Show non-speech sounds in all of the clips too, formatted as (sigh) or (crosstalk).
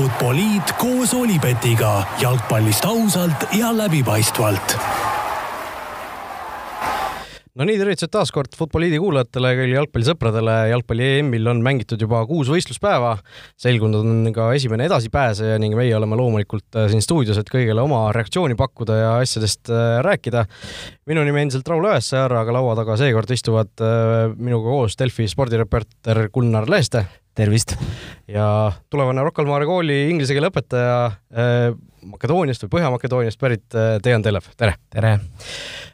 Futboliit koos Olipetiga jalgpallist ausalt ja läbipaistvalt no nii, tervitused taas kord Futboliidi kuulajatele, kõigile jalgpallisõpradele. jalgpalli EM-il on mängitud juba kuus võistluspäeva. selgunud on ka esimene edasipääseja ning meie oleme loomulikult äh, siin stuudios, et kõigile oma reaktsiooni pakkuda ja asjadest äh, rääkida. minu nimi endiselt Raul Õessar, aga laua taga seekord istuvad äh, minuga koos Delfi spordireporter Gunnar Leeste. Tervist! ja tulevane Rocca al Mare kooli inglise keele õpetaja Makedooniast või Põhja-Makedooniast pärit Dejan Telev, tere! tere!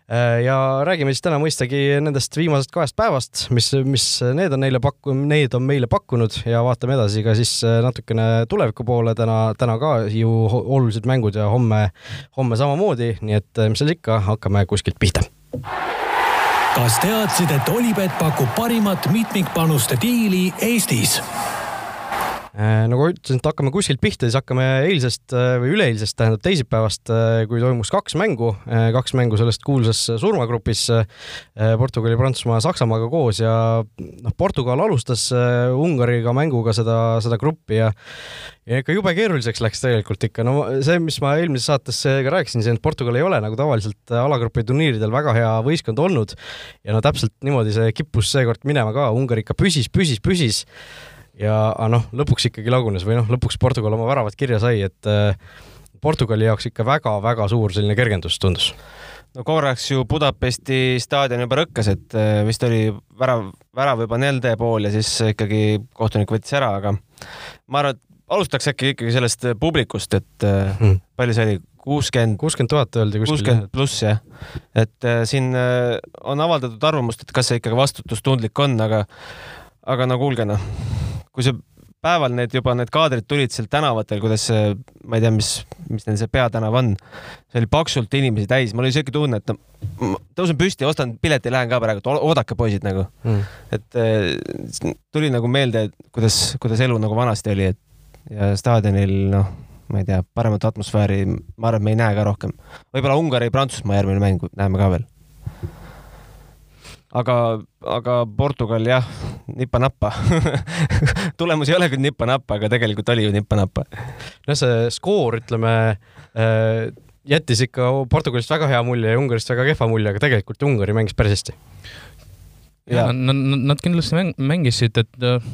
Äh, ja räägime siis täna mõistagi nendest viimasest kahest päevast, mis, mis need on neile pakku-, need on meile pakkunud ja vaatame edasi ka siis äh, natukene tuleviku poole, täna, täna ka ju olulised mängud ja homme, homme samamoodi, nii et äh, mis seal ikka, hakkame kuskilt pihta kas teadsid, et Olipet pakub parimat mitmikpanuste diili Eestis? Äh, nagu ütlesin, et hakkame kuskilt pihta, siis hakkame eilsest äh, või üleeilsest, tähendab teisipäevast, äh, kui toimus kaks mängu, kaks mängu sellest kuulsas surmagrupis Portugali, Prantsusmaa, Saksamaaga koos ja noh, Portugal alustas Ungariga mänguga seda, seda gruppi ja ja ikka jube keeruliseks läks tegelikult ikka, no see, mis ma eelmises saates ka rääkisin siin, et Portugal ei ole nagu tavaliselt alagrupi turniiridel väga hea võistkond olnud ja no täpselt niimoodi see kippus seekord minema ka, Ungari ikka püsis, püsis, püsis ja noh, lõpuks ikkagi lagunes või noh, lõpuks Portugal oma väravad kirja sai, et äh, Portugali jaoks ikka väga-väga suur selline kergendus tundus. no korraks ju Budapesti staadion juba rõkkas, et äh, vist oli värav, värav juba nende pool ja siis ikkagi kohtunik võttis ära, aga ma arvan, et alustaks äkki ikkagi sellest publikust, et hmm. palju see oli, kuuskümmend. kuuskümmend tuhat öeldi kuskil. kuuskümmend pluss jah, et äh, siin äh, on avaldatud arvamust, et kas see ikkagi vastutustundlik on, aga, aga no kuulge noh kui see päeval need juba need kaadrid tulid seal tänavatel, kuidas see, ma ei tea, mis, mis neil see peatänav on, see oli paksult inimesi täis, mul oli siuke tunne, et no tõusen püsti, ostan pileti, lähen ka praegu, oodake poisid nagu. Mm.. et äh, tuli nagu meelde, kuidas, kuidas elu nagu vanasti oli, et ja staadionil noh, ma ei tea, paremat atmosfääri, ma arvan, et me ei näe ka rohkem. võib-olla Ungari-Prantsusmaa järgmine mäng näeme ka veel. Aga, aga Portugal jah, nipa-nappa (laughs) tulemus ei ole küll nipa-nappa, aga tegelikult oli ju nipa-nappa. no see skoor, ütleme äh, jättis ikka Portugalist väga hea mulje ja Ungarist väga kehva mulje, aga tegelikult Ungari mängis päris hästi. ja nad, nad kindlasti mäng, mängisid, et äh,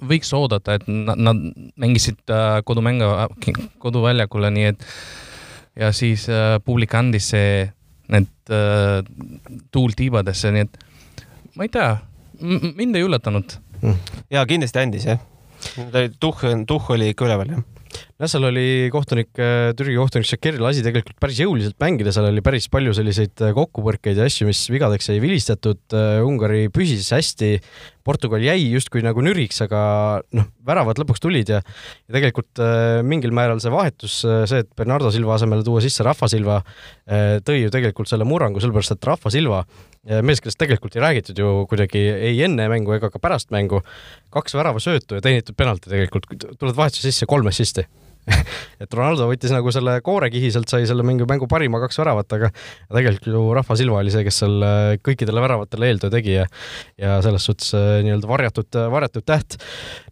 võiks oodata, et nad, nad mängisid äh, kodumängu, koduväljakule, nii et ja siis publik andis see need äh, tuul tiibadesse, nii et ma ei tea, mind ei üllatanud. Mm.. ja kindlasti andis jah. ta oli, tuhh, tuhh oli ikka üleval jah jah, seal oli kohtunik, äh, Türgi kohtunik Shakiri lasi tegelikult päris jõuliselt mängida, seal oli päris palju selliseid äh, kokkupõrkeid ja asju, mis vigadeks ei vilistatud. Äh, Ungari püsis hästi, Portugal jäi justkui nagu nüriks, aga noh, väravad lõpuks tulid ja, ja tegelikult mingil määral see vahetus, see, et Bernardo Silva asemele tuua sisse Rafa Silva, tõi ju tegelikult selle murrangu, sellepärast et Rafa Silva mees, kellest tegelikult ei räägitud ju kuidagi ei enne mängu ega ka pärast mängu, kaks väravasöötu ja teenitud penalti tegelikult, tuled vahetuse sisse kolm assist'i (laughs) et Ronaldo võttis nagu selle koorekihi, sealt sai selle mingi mängu parima kaks väravat, aga tegelikult ju Rafa Silva oli see, kes seal äh, kõikidele väravatele eeltöö tegi ja ja selles suhtes äh, nii-öelda varjatud, äh, varjatud täht.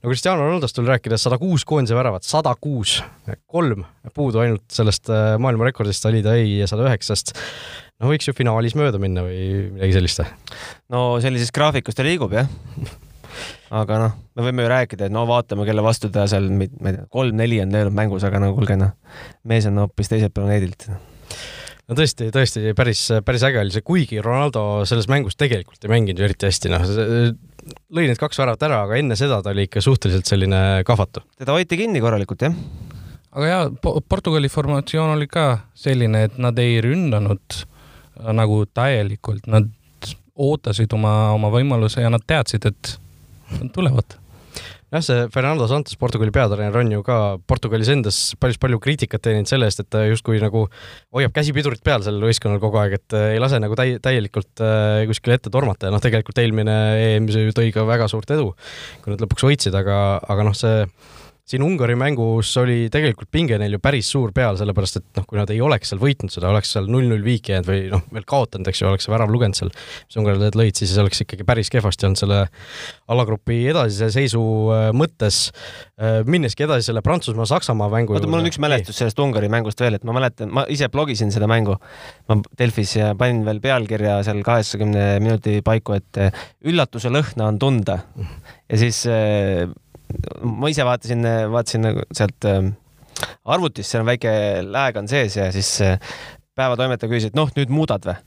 no Cristiano Ronaldost tuli rääkida, sada kuus koondise väravat, sada kuus, kolm puudu ainult sellest maailmarekordist, oli ta ei sada üheksast. No võiks ju finaalis mööda minna või midagi sellist no sellises graafikus ta liigub jah aga noh, me võime ju rääkida, et no vaatame, kelle vastu ta seal, ma ei tea, kolm-neli on löönud mängus, aga no kuulge noh, mees on hoopis teiselt planeedilt no tõesti, tõesti päris, päris äge oli see, kuigi Ronaldo selles mängus tegelikult ei mänginud ju eriti hästi, noh, lõi need kaks väravat ära, aga enne seda ta oli ikka suhteliselt selline kahvatu. teda hoiti kinni korralikult, jah. aga jaa, Portugali formatsioon oli ka selline, et nad ei rünnanud nagu täielikult, nad ootasid oma, oma võimaluse ja nad teadsid, et nad tulevad. Jah, see Fernando Santos, Portugali peatreener, on ju ka Portugalis endas päris palju kriitikat teeninud selle eest, et ta justkui nagu hoiab käsipidurit peal sellel võistkonnal kogu aeg, et ei lase nagu täi-, täielikult äh, kuskile ette tormata. Ja noh, tegelikult eelmine EM tõi ka väga suurt edu, kui nad lõpuks võitsid, aga, aga noh, see siin Ungari mängus oli tegelikult pinge neil ju päris suur peal, sellepärast et noh, kui nad ei oleks seal võitnud seda, oleks seal null-null viiki jäänud või noh, veel kaotanud, eks ju, oleks see värav lugenud seal, mis ungarlased lõid, siis oleks ikkagi päris kehvasti olnud selle alagrupi edasise seisu äh, mõttes. Äh, minneski edasi selle Prantsusmaa-Saksamaa mängu oota, mul on üks mälestus sellest Ungari mängust veel, et ma mäletan, ma ise blogisin seda mängu, ma Delfis ja panin veel pealkirja seal kaheksakümne minuti paiku, et üllatuse lõhna on tunda. Ja siis ma ise vaatasin, vaatasin nagu sealt ähm, arvutist, seal on väike lääg on sees ja siis äh, päevatoimetaja küsis, et noh, nüüd muudad või?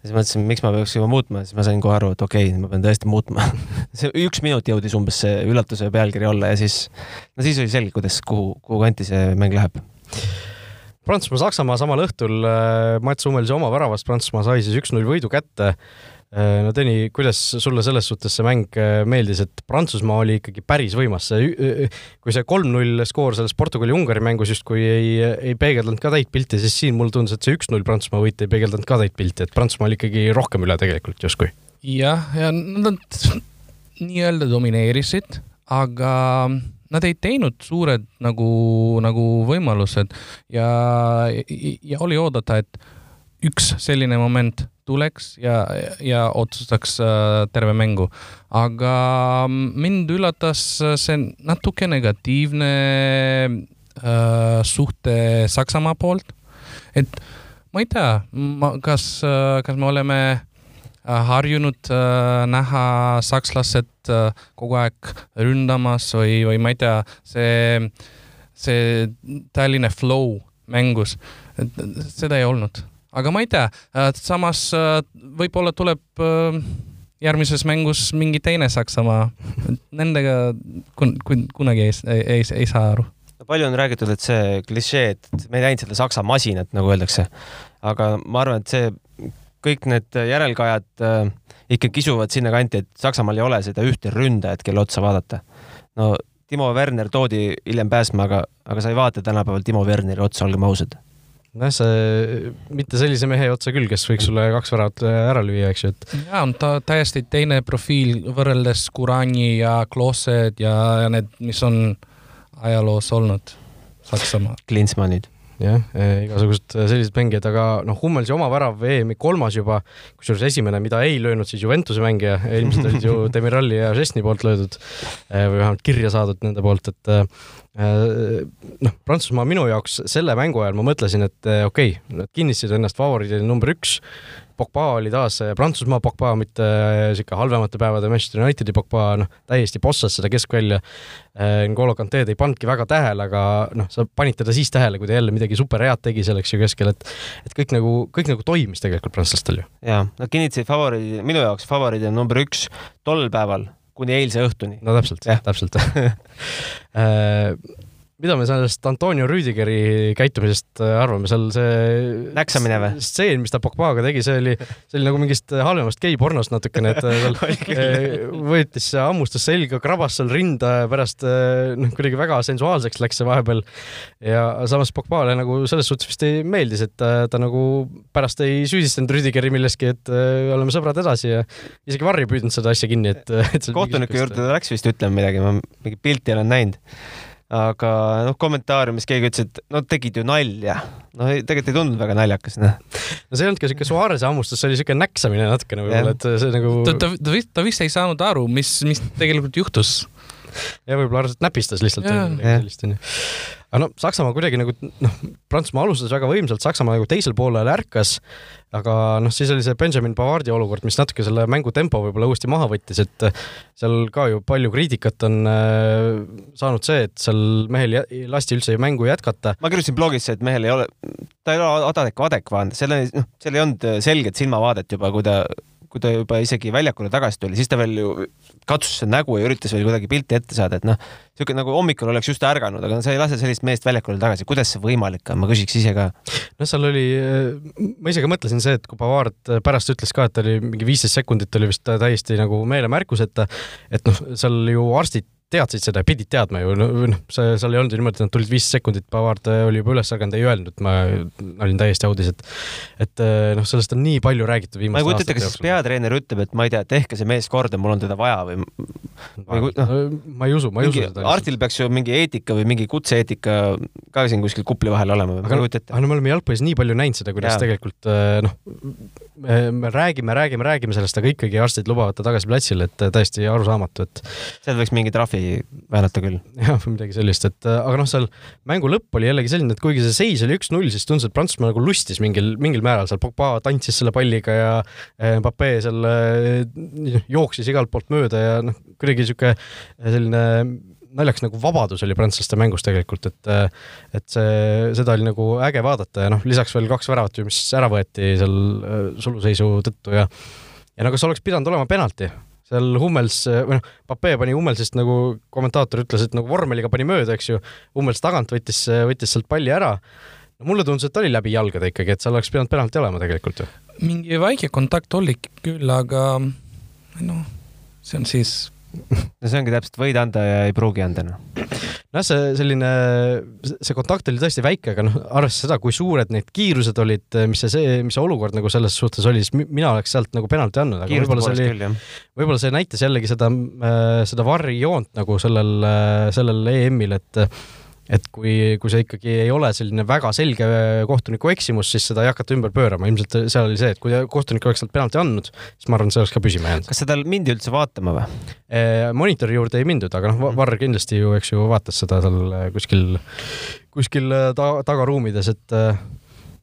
siis mõtlesin, miks ma peaks juba muutma, siis ma sain kohe aru, et okei okay,, ma pean tõesti muutma (laughs) see üks minut jõudis umbes see üllatuse pealkiri olla ja siis, no siis oli selge, kuidas, kuhu, kuhu kanti see mäng läheb. Prantsusmaa-Saksamaa samal õhtul äh, Mats Hummelsi oma väravast Prantsusmaa sai siis üks-null võidu kätte no Tõni, kuidas sulle selles suhtes see mäng äh, meeldis, et Prantsusmaa oli ikkagi päris võimas, see, kui see kolm-null skoor selles Portugali-Ungari mängus justkui ei, ei peegeldanud ka täit pilti, siis siin mulle tundus, et see üks-null Prantsusmaa võit ei peegeldanud ka täit pilti, et Prantsusmaa oli ikkagi rohkem üle tegelikult justkui. jah, ja nad nii-öelda domineerisid, aga nad ei teinud suured nagu, nagu võimalused ja, ja oli oodata, et üks selline moment tuleks ja, ja otsustaks äh, terve mängu. aga mind üllatas see natuke negatiivne äh, suhte Saksamaa poolt. et ma ei tea, ma, kas, äh, kas me oleme äh, harjunud äh, näha sakslased äh, kogu aeg ründamas või, või ma ei tea, see, see Tallinna flow mängus, seda ei olnud aga ma ei tea, äh, samas äh, võib-olla tuleb äh, järgmises mängus mingi teine Saksamaa. Nendega kun, kun, kunagi ei, ei, ei, saa aru. palju on räägitud, et see klišee, et me ei näinud seda Saksa masinat, nagu öeldakse, aga ma arvan, et see, kõik need järelkajad äh, ikka kisuvad sinnakanti, et Saksamaal ei ole seda ühte ründajat, kelle otsa vaadata. no Timo Werner toodi hiljem päästma, aga, aga sa ei vaata tänapäeval Timo Werneri otsa, olgem ausad nojah, see mitte sellise mehe otsa küll, kes võiks sulle kaks väravat ära lüüa, eks ju, et. ja on ta täiesti teine profiil võrreldes Kurani ja Klosed ja, ja need, mis on ajaloos olnud Saksamaal. Klinsmannid jah, eh, igasugused sellised mängijad, aga noh, Hummelsi oma värav EM-i kolmas juba, kusjuures esimene, mida ei löönud siis Juventuse mängija, ilmselt olid ju (laughs) Demiralli ja Žesni poolt löödud eh, või vähemalt kirja saadud nende poolt, et eh, noh, Prantsusmaa minu jaoks selle mängu ajal ma mõtlesin, et okei okay,, nad kinnistasid ennast favoriidina number üks Pogba oli taas Prantsusmaa Pogba, mitte niisugune halvemate päevade Manchester Unitedi Pogba, noh, täiesti bossas seda keskvälja. Äh, N'Golo Kanteed ei pannudki väga tähele, aga noh, sa panid teda siis tähele, kui ta jälle midagi super head tegi selleks ju keskel, et et kõik nagu, kõik nagu toimis tegelikult prantslastel ju. jaa, nad kinnitasid favoriidi, minu jaoks favoriidi on number üks tol päeval kuni eilse õhtuni. no täpselt, täpselt (laughs) mida me sellest Antonio Rüüdigeri käitumisest äh, arvame, seal see näksamine või? stseen, mis ta Pogbaga tegi, see oli, see oli nagu mingist halvemast geipornost natukene, et äh, seal (laughs) äh, võttis, hammustas selga, krabas seal rinda ja pärast noh, kuidagi väga sensuaalseks läks see vahepeal. ja samas Pogbale nagu selles suhtes vist ei meeldis, et ta, ta nagu pärast ei süüdistanud Rüüdigeri milleski, et oleme sõbrad edasi ja isegi Varri püüdnud seda asja kinni, et, et. kohtuniku juurde ta läks vist ütlema midagi, ma mingit pilti olen näinud aga noh, kommentaariumis keegi ütles, et no tegid ju nalja. no ei, tegelikult ei tundunud väga naljakas, noh. no see ei olnud ka siuke Suarese hammustus, see oli siuke näksamine natukene võib-olla, et see nagu. ta, ta, ta vist, ta vist ei saanud aru, mis, mis tegelikult juhtus. ja võib-olla arvas, et näpistas lihtsalt. Aga no Saksamaa kuidagi nagu noh, Prantsusmaa alustas väga võimsalt, Saksamaa nagu teisel poolel ärkas, aga noh, siis oli see Benjamin Pavardi olukord, mis natuke selle mängu tempo võib-olla uuesti maha võttis, et seal ka ju palju kriitikat on äh, saanud see, et seal mehel lasti üldse mängu jätkata. ma kirjutasin blogisse, et mehel ei ole, ta ei ole adekvaatne, seal ei, noh, seal ei olnud selget silmavaadet juba, kui ta kui ta juba isegi väljakule tagasi tuli, siis ta veel ju katsus seda nägu ja üritas veel kuidagi pilti ette saada, et noh, niisugune nagu hommikul oleks just ärganud, aga sa ei lase sellist meest väljakule tagasi, kuidas see võimalik on, ma küsiks ise ka. noh, seal oli, ma ise ka mõtlesin see, et kui Pavard pärast ütles ka, et oli mingi viisteist sekundit oli vist täiesti nagu meelemärkuseta, et noh, seal ju arstid teadsid seda pidid teadma ju, noh, see, seal ei olnud ju niimoodi, et nad tulid viis sekundit, Pavard oli juba üles ärganud, ei öelnud, ma olin täiesti audis, et et noh, sellest on nii palju räägitud viimastel aastatel. ma ei kujuta ette, kas siis peatreener ütleb, et ma ei tea, tehke see mees korda, mul on teda vaja või või noh, ma ei usu, ma ei usu seda. arstil peaks ju mingi eetika või mingi kutse-eetika ka siin kuskil kupli vahel olema, ma ei kujuta ette. aga no me oleme jalgpallis nii palju näinud seda, kuidas ja. tegelikult noh, me räägime, räägime, räägime sellest, aga ikkagi arstid lubavad ta tagasi platsile, et täiesti arusaamatu, et seal võiks mingi trahvi väänata küll. (laughs) või midagi sellist, et aga noh, seal mängu lõpp oli jällegi selline, et kuigi see seis oli üks-null, siis tundus, et Prantsusmaa nagu lustis mingil, mingil määral seal, Pogba tantsis selle palliga ja Mbappe seal jooksis igalt poolt mööda ja noh, kuidagi niisugune selline naljakas nagu vabadus oli prantslaste mängus tegelikult, et et see, seda oli nagu äge vaadata ja noh, lisaks veel kaks väravat ju, mis ära võeti seal äh, suluseisu tõttu ja ja no kas oleks pidanud olema penalti? Seal Hummels, või noh, Pape pani Hummelsist nagu kommentaator ütles, et nagu vormeliga pani mööda, eks ju, Hummels tagant võttis, võttis sealt palli ära no mulle tundus, et ta oli läbi jalgade ikkagi, et seal oleks pidanud penalti olema tegelikult ju. mingi väike kontakt oli küll, aga noh, see on siis no see ongi täpselt, võid anda ja ei pruugi anda, noh. nojah, see selline, see kontakt oli tõesti väike, aga noh, arvestades seda, kui suured need kiirused olid, mis see, see, mis see olukord nagu selles suhtes oli, siis mina oleks sealt nagu penalti andnud, aga võib-olla see oli, võib-olla see näitas jällegi seda, äh, seda varrijoont nagu sellel, äh, sellel EM-il, et et kui, kui see ikkagi ei ole selline väga selge kohtuniku eksimus, siis seda ei hakata ümber pöörama, ilmselt seal oli see, et kui kohtunik oleks sealt penalti andnud, siis ma arvan, et see oleks ka püsima jäänud. kas seda mindi üldse vaatama või? monitori juurde ei mindud, aga noh, Varr kindlasti ju, eks ju, vaatas seda seal äh, kuskil, kuskil äh, ta, tagaruumides, et äh,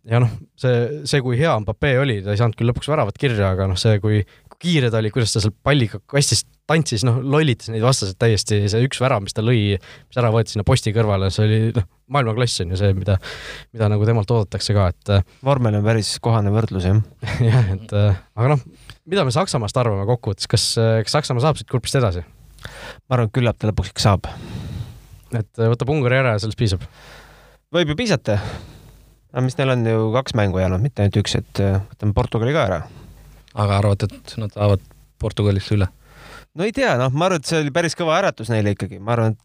ja noh, see, see, kui hea Mbappe oli, ta ei saanud küll lõpuks väravat kirja, aga noh, see, kui, kiire ta oli, kuidas ta seal palliga kastist tantsis, noh, lollitas neid vastaseid täiesti, see üks värav, mis ta lõi, mis ära võeti sinna posti kõrvale, see oli noh, maailmaklass on ju see, mida, mida nagu temalt oodatakse ka, et äh, vormel on päris kohane võrdlus, jah. (laughs) jah, et äh, aga noh, mida me Saksamaast arvame kokkuvõttes, kas, äh, kas Saksamaa saab siit grupist edasi? ma arvan, et küllap ta lõpuks ikka saab. et võtab Ungari ära ja sellest piisab? võib ju piisata. aga mis neil on ju kaks mängu jäänud, mitte ainult üks, et võtame Portugali ka ära aga arvad, et nad saavad Portugalist üle? no ei tea, noh, ma arvan, et see oli päris kõva äratus neile ikkagi, ma arvan, et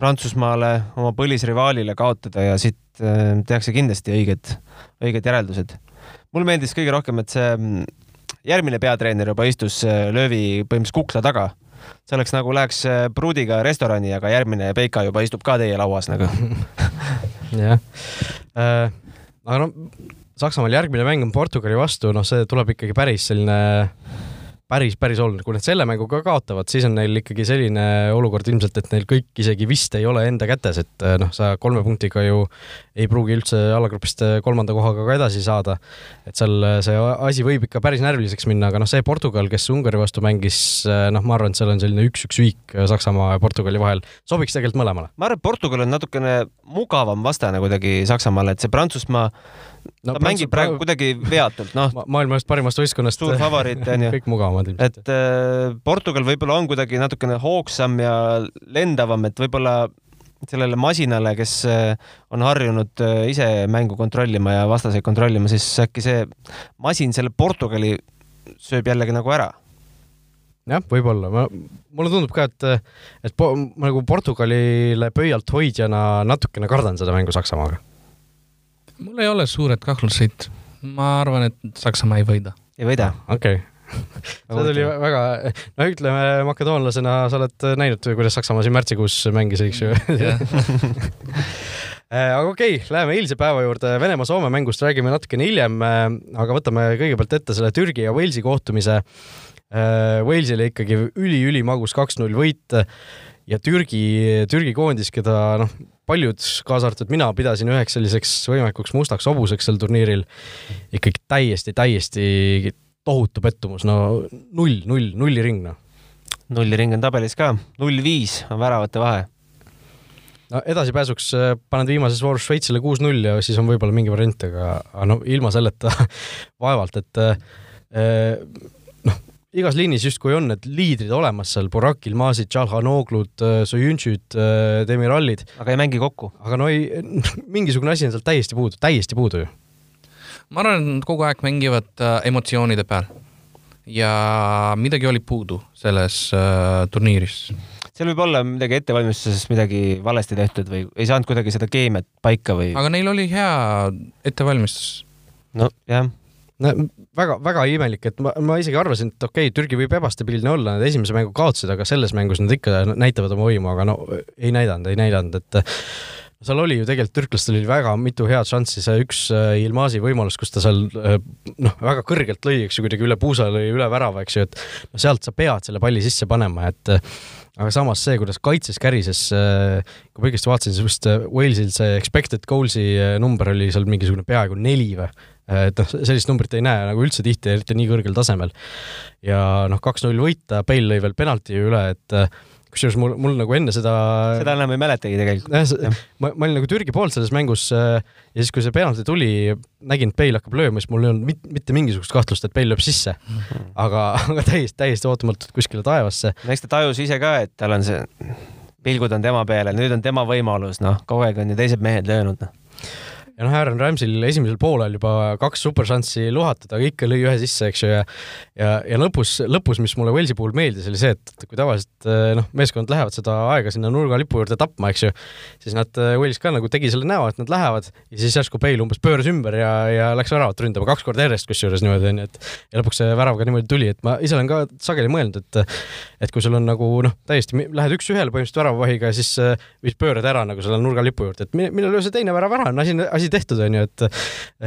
Prantsusmaale, oma põlisrivaalile kaotada ja siit äh, tehakse kindlasti õiged, õiged järeldused. mulle meeldis kõige rohkem, et see mm, järgmine peatreener juba istus äh, löövi põhimõtteliselt kukla taga. see oleks nagu läheks äh, pruudiga restorani, aga järgmine Peika juba istub ka teie lauas nagu. (laughs) jah äh,, aga no Saksamaal järgmine mäng on Portugali vastu, noh, see tuleb ikkagi päris selline päris, päris oluline, kui nad selle mängu ka kaotavad, siis on neil ikkagi selline olukord ilmselt, et neil kõik isegi vist ei ole enda kätes, et eh, noh, sa kolme punktiga ju ei pruugi üldse allagrupist eh, kolmanda kohaga ka edasi saada. et seal eh, see asi võib ikka päris närviliseks minna, aga noh, see Portugal, kes Ungari vastu mängis, noh, ma arvan, et seal on selline üks-üks viik Saksamaa ja Portugali vahel, sobiks tegelikult mõlemale. ma arvan, et Portugal on natukene mugavam vastane kuidagi Saksamaale, et see Prantsusmaa no, ta mängib praegu praegu kuidagi veatult, noh ma. maailma ühest parimast võistkonnast. suur favoriit onju. (laughs) kõik mugavamad ilmselt. et äh, Portugal võib-olla on kuidagi natukene hoogsam ja lendavam, et võib-olla sellele masinale, kes äh, on harjunud äh, ise mängu kontrollima ja vastaseid kontrollima, siis äkki see masin selle Portugali sööb jällegi nagu ära jah, võib-olla, ma, mulle tundub ka, et, et po, nagu Portugalile pöialt hoidjana natukene kardan seda mängu Saksamaaga mul ei ole suured kahtluseid. ma arvan, et Saksamaa ei võida. ei võida? okei okay. (laughs) see tuli väga, no ütleme makedoonlasena sa oled näinud, kuidas Saksamaa siin märtsikuus mängis, eks ju (laughs) äh, aga okei okay,, läheme eilse päeva juurde, Venemaa-Soome mängust räägime natukene hiljem, äh, aga võtame kõigepealt ette selle Türgi ja Walesi kohtumise. Äh, Walesile ikkagi üli-ülimagus kaks-null võit ja Türgi, Türgi koondis, keda noh, paljud, kaasa arvatud mina, pidasin üheks selliseks võimekuks mustaks hobuseks sel turniiril, ikkagi täiesti, täiesti tohutu pettumus, no null, null, nulliring, noh. nulliring on tabelis ka, null viis on väravate vahe. no edasipääsuks äh, paned viimases voorus Šveitsile kuus-null ja siis on võib-olla mingi variant, aga, aga no ilma selleta (laughs) vaevalt, et äh, igas liinis justkui on need liidrid olemas seal, Burakil, Masid, Tšalhanoglud, äh, Sojunšid, äh, Demirallid. aga ei mängi kokku? aga no ei, (laughs) mingisugune asi on sealt täiesti puudu, täiesti puudu ju. ma arvan, et nad kogu aeg mängivad äh, emotsioonide peal ja midagi oli puudu selles äh, turniiris seal võib olla midagi ettevalmistuses midagi valesti tehtud või ei saanud kuidagi seda keemiat paika või? aga neil oli hea ettevalmistus. nojah no väga-väga imelik, et ma, ma isegi arvasin, et okei okay,, Türgi võib ebastabiilne olla, nad esimese mängu kaotasid, aga selles mängus nad ikka näitavad oma võimu, aga no ei näidanud, ei näidanud, et seal oli ju tegelikult türklastel oli väga mitu head šanssi, see üks Ilmasi võimalus, kus ta seal noh, väga kõrgelt lõi, eks ju, kuidagi üle puusa lõi üle värava, eks ju, et no sealt sa pead selle palli sisse panema, et aga samas see, kuidas kaitses kärises, äh, kui ma õigesti vaatasin, siis äh, Walesil see expected goals'i äh, number oli seal mingisugune peaaegu neli või? Et noh, sellist numbrit ei näe nagu üldse tihti, eriti nii kõrgel tasemel. ja noh, kaks-null võita, Bale lõi veel penalti üle, et kusjuures mul, mul nagu enne seda. seda enam ei mäletagi tegelikult. ma, ma olin nagu Türgi poolt selles mängus äh, ja siis, kui see penalti tuli, nägin, et Bale hakkab lööma, siis mul ei olnud mit, mitte mingisugust kahtlust, et Bale lööb sisse mm. -hmm. aga, aga täiesti, täiesti ootamatult kuskile taevasse. eks ta tajus ise ka, et tal on see, pilgud on tema peale, nüüd on tema võimalus, noh, kogu aeg on ju teised mehed löönud, noh ja noh, Aaron Ramsil esimesel poolel juba kaks superšanssi luhatud, aga ikka lõi ühe sisse, eks ju, ja ja, ja lõpus, lõpus, mis mulle Walesi puhul meeldis, oli see, et kui tavaliselt eh, noh, meeskond lähevad seda aega sinna nurgalipu juurde tapma, eks ju, siis nad, eh, Wales ka nagu tegi selle näo, et nad lähevad ja siis järsku Bale umbes pööras ümber ja, ja läks väravat ründama kaks korda järjest, kusjuures niimoodi onju, et ja lõpuks see värav ka niimoodi tuli, et ma ise olen ka sageli mõelnud, et et kui sul on nagu noh, täiesti lähed üks-ühele põhimõtteliselt väravavahiga, siis vist pöörad ära nagu selle nurgalipu juurde, et mine löö see teine värav ära, on asi, asi tehtud, onju, et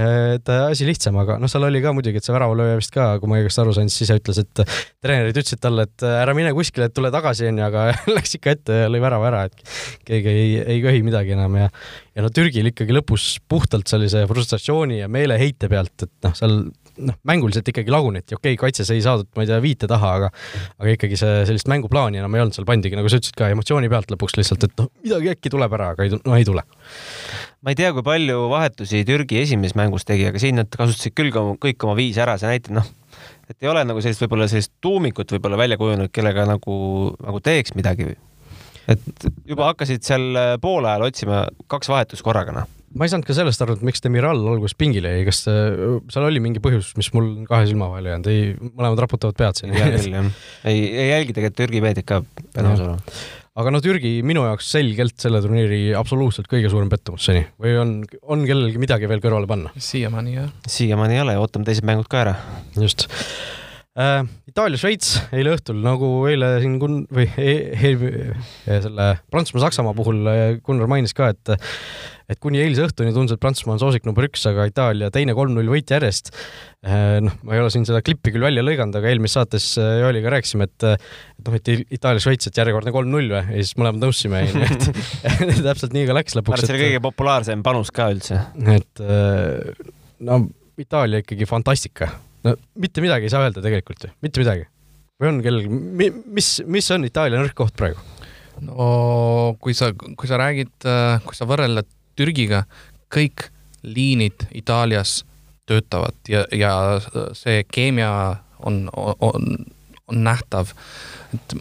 et asi lihtsam, aga noh, seal oli ka muidugi, et see väravalööja vist ka, kui ma õigesti aru sain, siis ise ütles, et treenerid ütlesid talle, et ära mine kuskile, et tule tagasi, onju, aga (laughs) läks ikka ette ja lõi värava ära, et keegi ei, ei köhi midagi enam ja ja no Türgil ikkagi lõpus puhtalt sellise frustratsiooni ja meeleheite pealt, et noh, seal noh, mänguliselt ikkagi laguneti, okei okay,, kaitses ei saadud, ma ei tea, viite taha, aga aga ikkagi see sellist mänguplaani enam ei olnud, seal pandigi, nagu sa ütlesid ka, emotsiooni pealt lõpuks lihtsalt, et noh, midagi äkki tuleb ära, aga ei, no ei tule. Ma ei tea, kui palju vahetusi Türgi esimeses mängus tegi, aga siin nad kasutasid küll kõik oma viis ära, see näitab, noh, et ei ole nagu sellist võib-olla sellist tuumikut võib-olla välja kujunenud, kellega nagu, nagu teeks midagi. et juba hakkasid seal poole ajal otsima kaks vahetust korraga, noh ma ei saanud ka sellest aru, et miks Demiral alguses pingile jäi, kas seal oli mingi põhjus, mis mul kahe silma vahele jäänud, ei, mõlemad raputavad pead siin. ei, ei jälgi tegelikult Türgi meediat ka, pean ausalt olema. Aga no Türgi minu jaoks selgelt selle turniiri absoluutselt kõige suurem pettumus seni või on, on kellelgi midagi veel kõrvale panna? siiamaani jah. siiamaani ei ole, ootame teised mängud ka ära. just äh,. Itaalia-Šveits eile õhtul, nagu eile siin kun- või e e e selle Prantsusmaa-Saksamaa puhul Gunnar mainis ka, et et kuni eilse õhtuni tundus, et Prantsusmaa on soosik number üks, aga Itaalia teine kolm-null võit järjest. Äh, noh, ma ei ole siin seda klippi küll välja lõiganud, aga eelmises saates äh, Joeliga rääkisime, et et noh, et Itaalia-Šveits, et järjekordne kolm-null või, ja siis mõlemad nõustusime, (laughs) et täpselt nii ka läks lõpuks. see oli kõige populaarsem panus ka üldse. et äh, no Itaalia ikkagi fantastika no mitte midagi ei saa öelda tegelikult ju, mitte midagi. või on kellelgi, mis, mis on Itaalia nõrk koht praegu? no kui sa, kui sa räägid, äh, kui sa võrreled Türgiga, kõik liinid Itaalias töötavad ja, ja see keemia on, on, on nähtav. et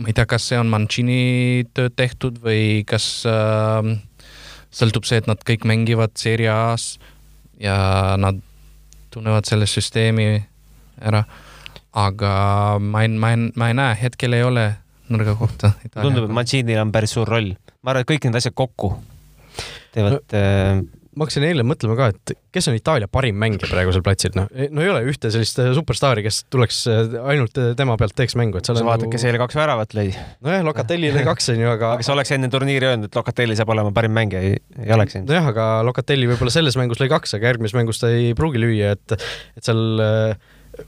ma ei tea, kas see on Mancini tööd tehtud või kas äh, sõltub see, et nad kõik mängivad Serie A-s ja nad tunnevad selle süsteemi ära. aga ma ei, ma ei, ma ei näe, hetkel ei ole nõrga kohta. tundub, et Mancinil on päris suur roll. ma arvan, et kõik need asjad kokku teevad no, äh, ma hakkasin eile mõtlema ka, et kes on Itaalia parim mängija praegusel platsil, noh, no ei ole ühte sellist äh, superstaari, kes tuleks äh, ainult tema pealt teeks mängu, et seal sa vaatad nagu..., kes eile kaks väravat lõi. nojah, Locatelli lõi kaks, onju, aga kas oleks enne turniiri öelnud, et Locatelli saab olema parim mängija, ei, ei oleks nojah, aga Locatelli võib-olla selles mängus lõi kaks, aga järgmises mängus ta ei pruugi lüüa, et, et seal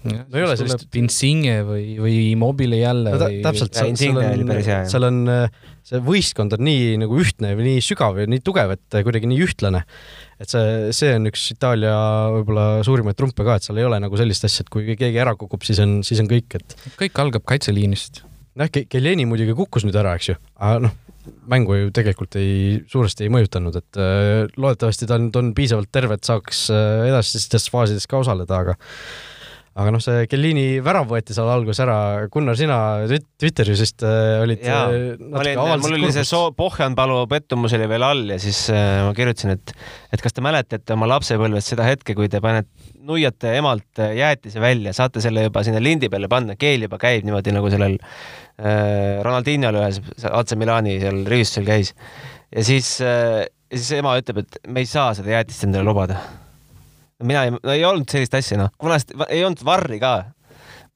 no ei ole sellist. Insigne või, või Immobile jälle no, ta, või. täpselt, seal on, seal on, see võistkond on nii nagu ühtne või nii sügav ja nii tugev, et kuidagi nii ühtlane. et see, see on üks Itaalia võib-olla suurimaid trumpe ka, et seal ei ole nagu sellist asja, et kui keegi ära kukub, siis on, siis on kõik, et. kõik algab kaitseliinist. noh, Keleni muidugi kukkus nüüd ära, eks ju, aga noh, mängu ju tegelikult ei, suuresti ei mõjutanud, et äh, loodetavasti ta nüüd on piisavalt terve, et saaks äh, edasistes faasides ka osaleda, aga aga noh, see Kellini värav võeti seal alguses ära. Gunnar, sina Twitteris vist äh, olid. olin, mul oli see soo-, Pohjanpalu pettumus oli veel all ja siis äh, ma kirjutasin, et, et kas te mäletate oma lapsepõlvest seda hetke, kui te panete, nuiate emalt jäätise välja, saate selle juba sinna lindi peale panna, keel juba käib niimoodi nagu sellel äh, Ronaldinhol ühes AC Milani seal rivistusel käis. ja siis äh, siis ema ütleb, et me ei saa seda jäätist endale lubada. Mina ei, no ei olnud sellist asja, noh, kuna ei olnud varri ka.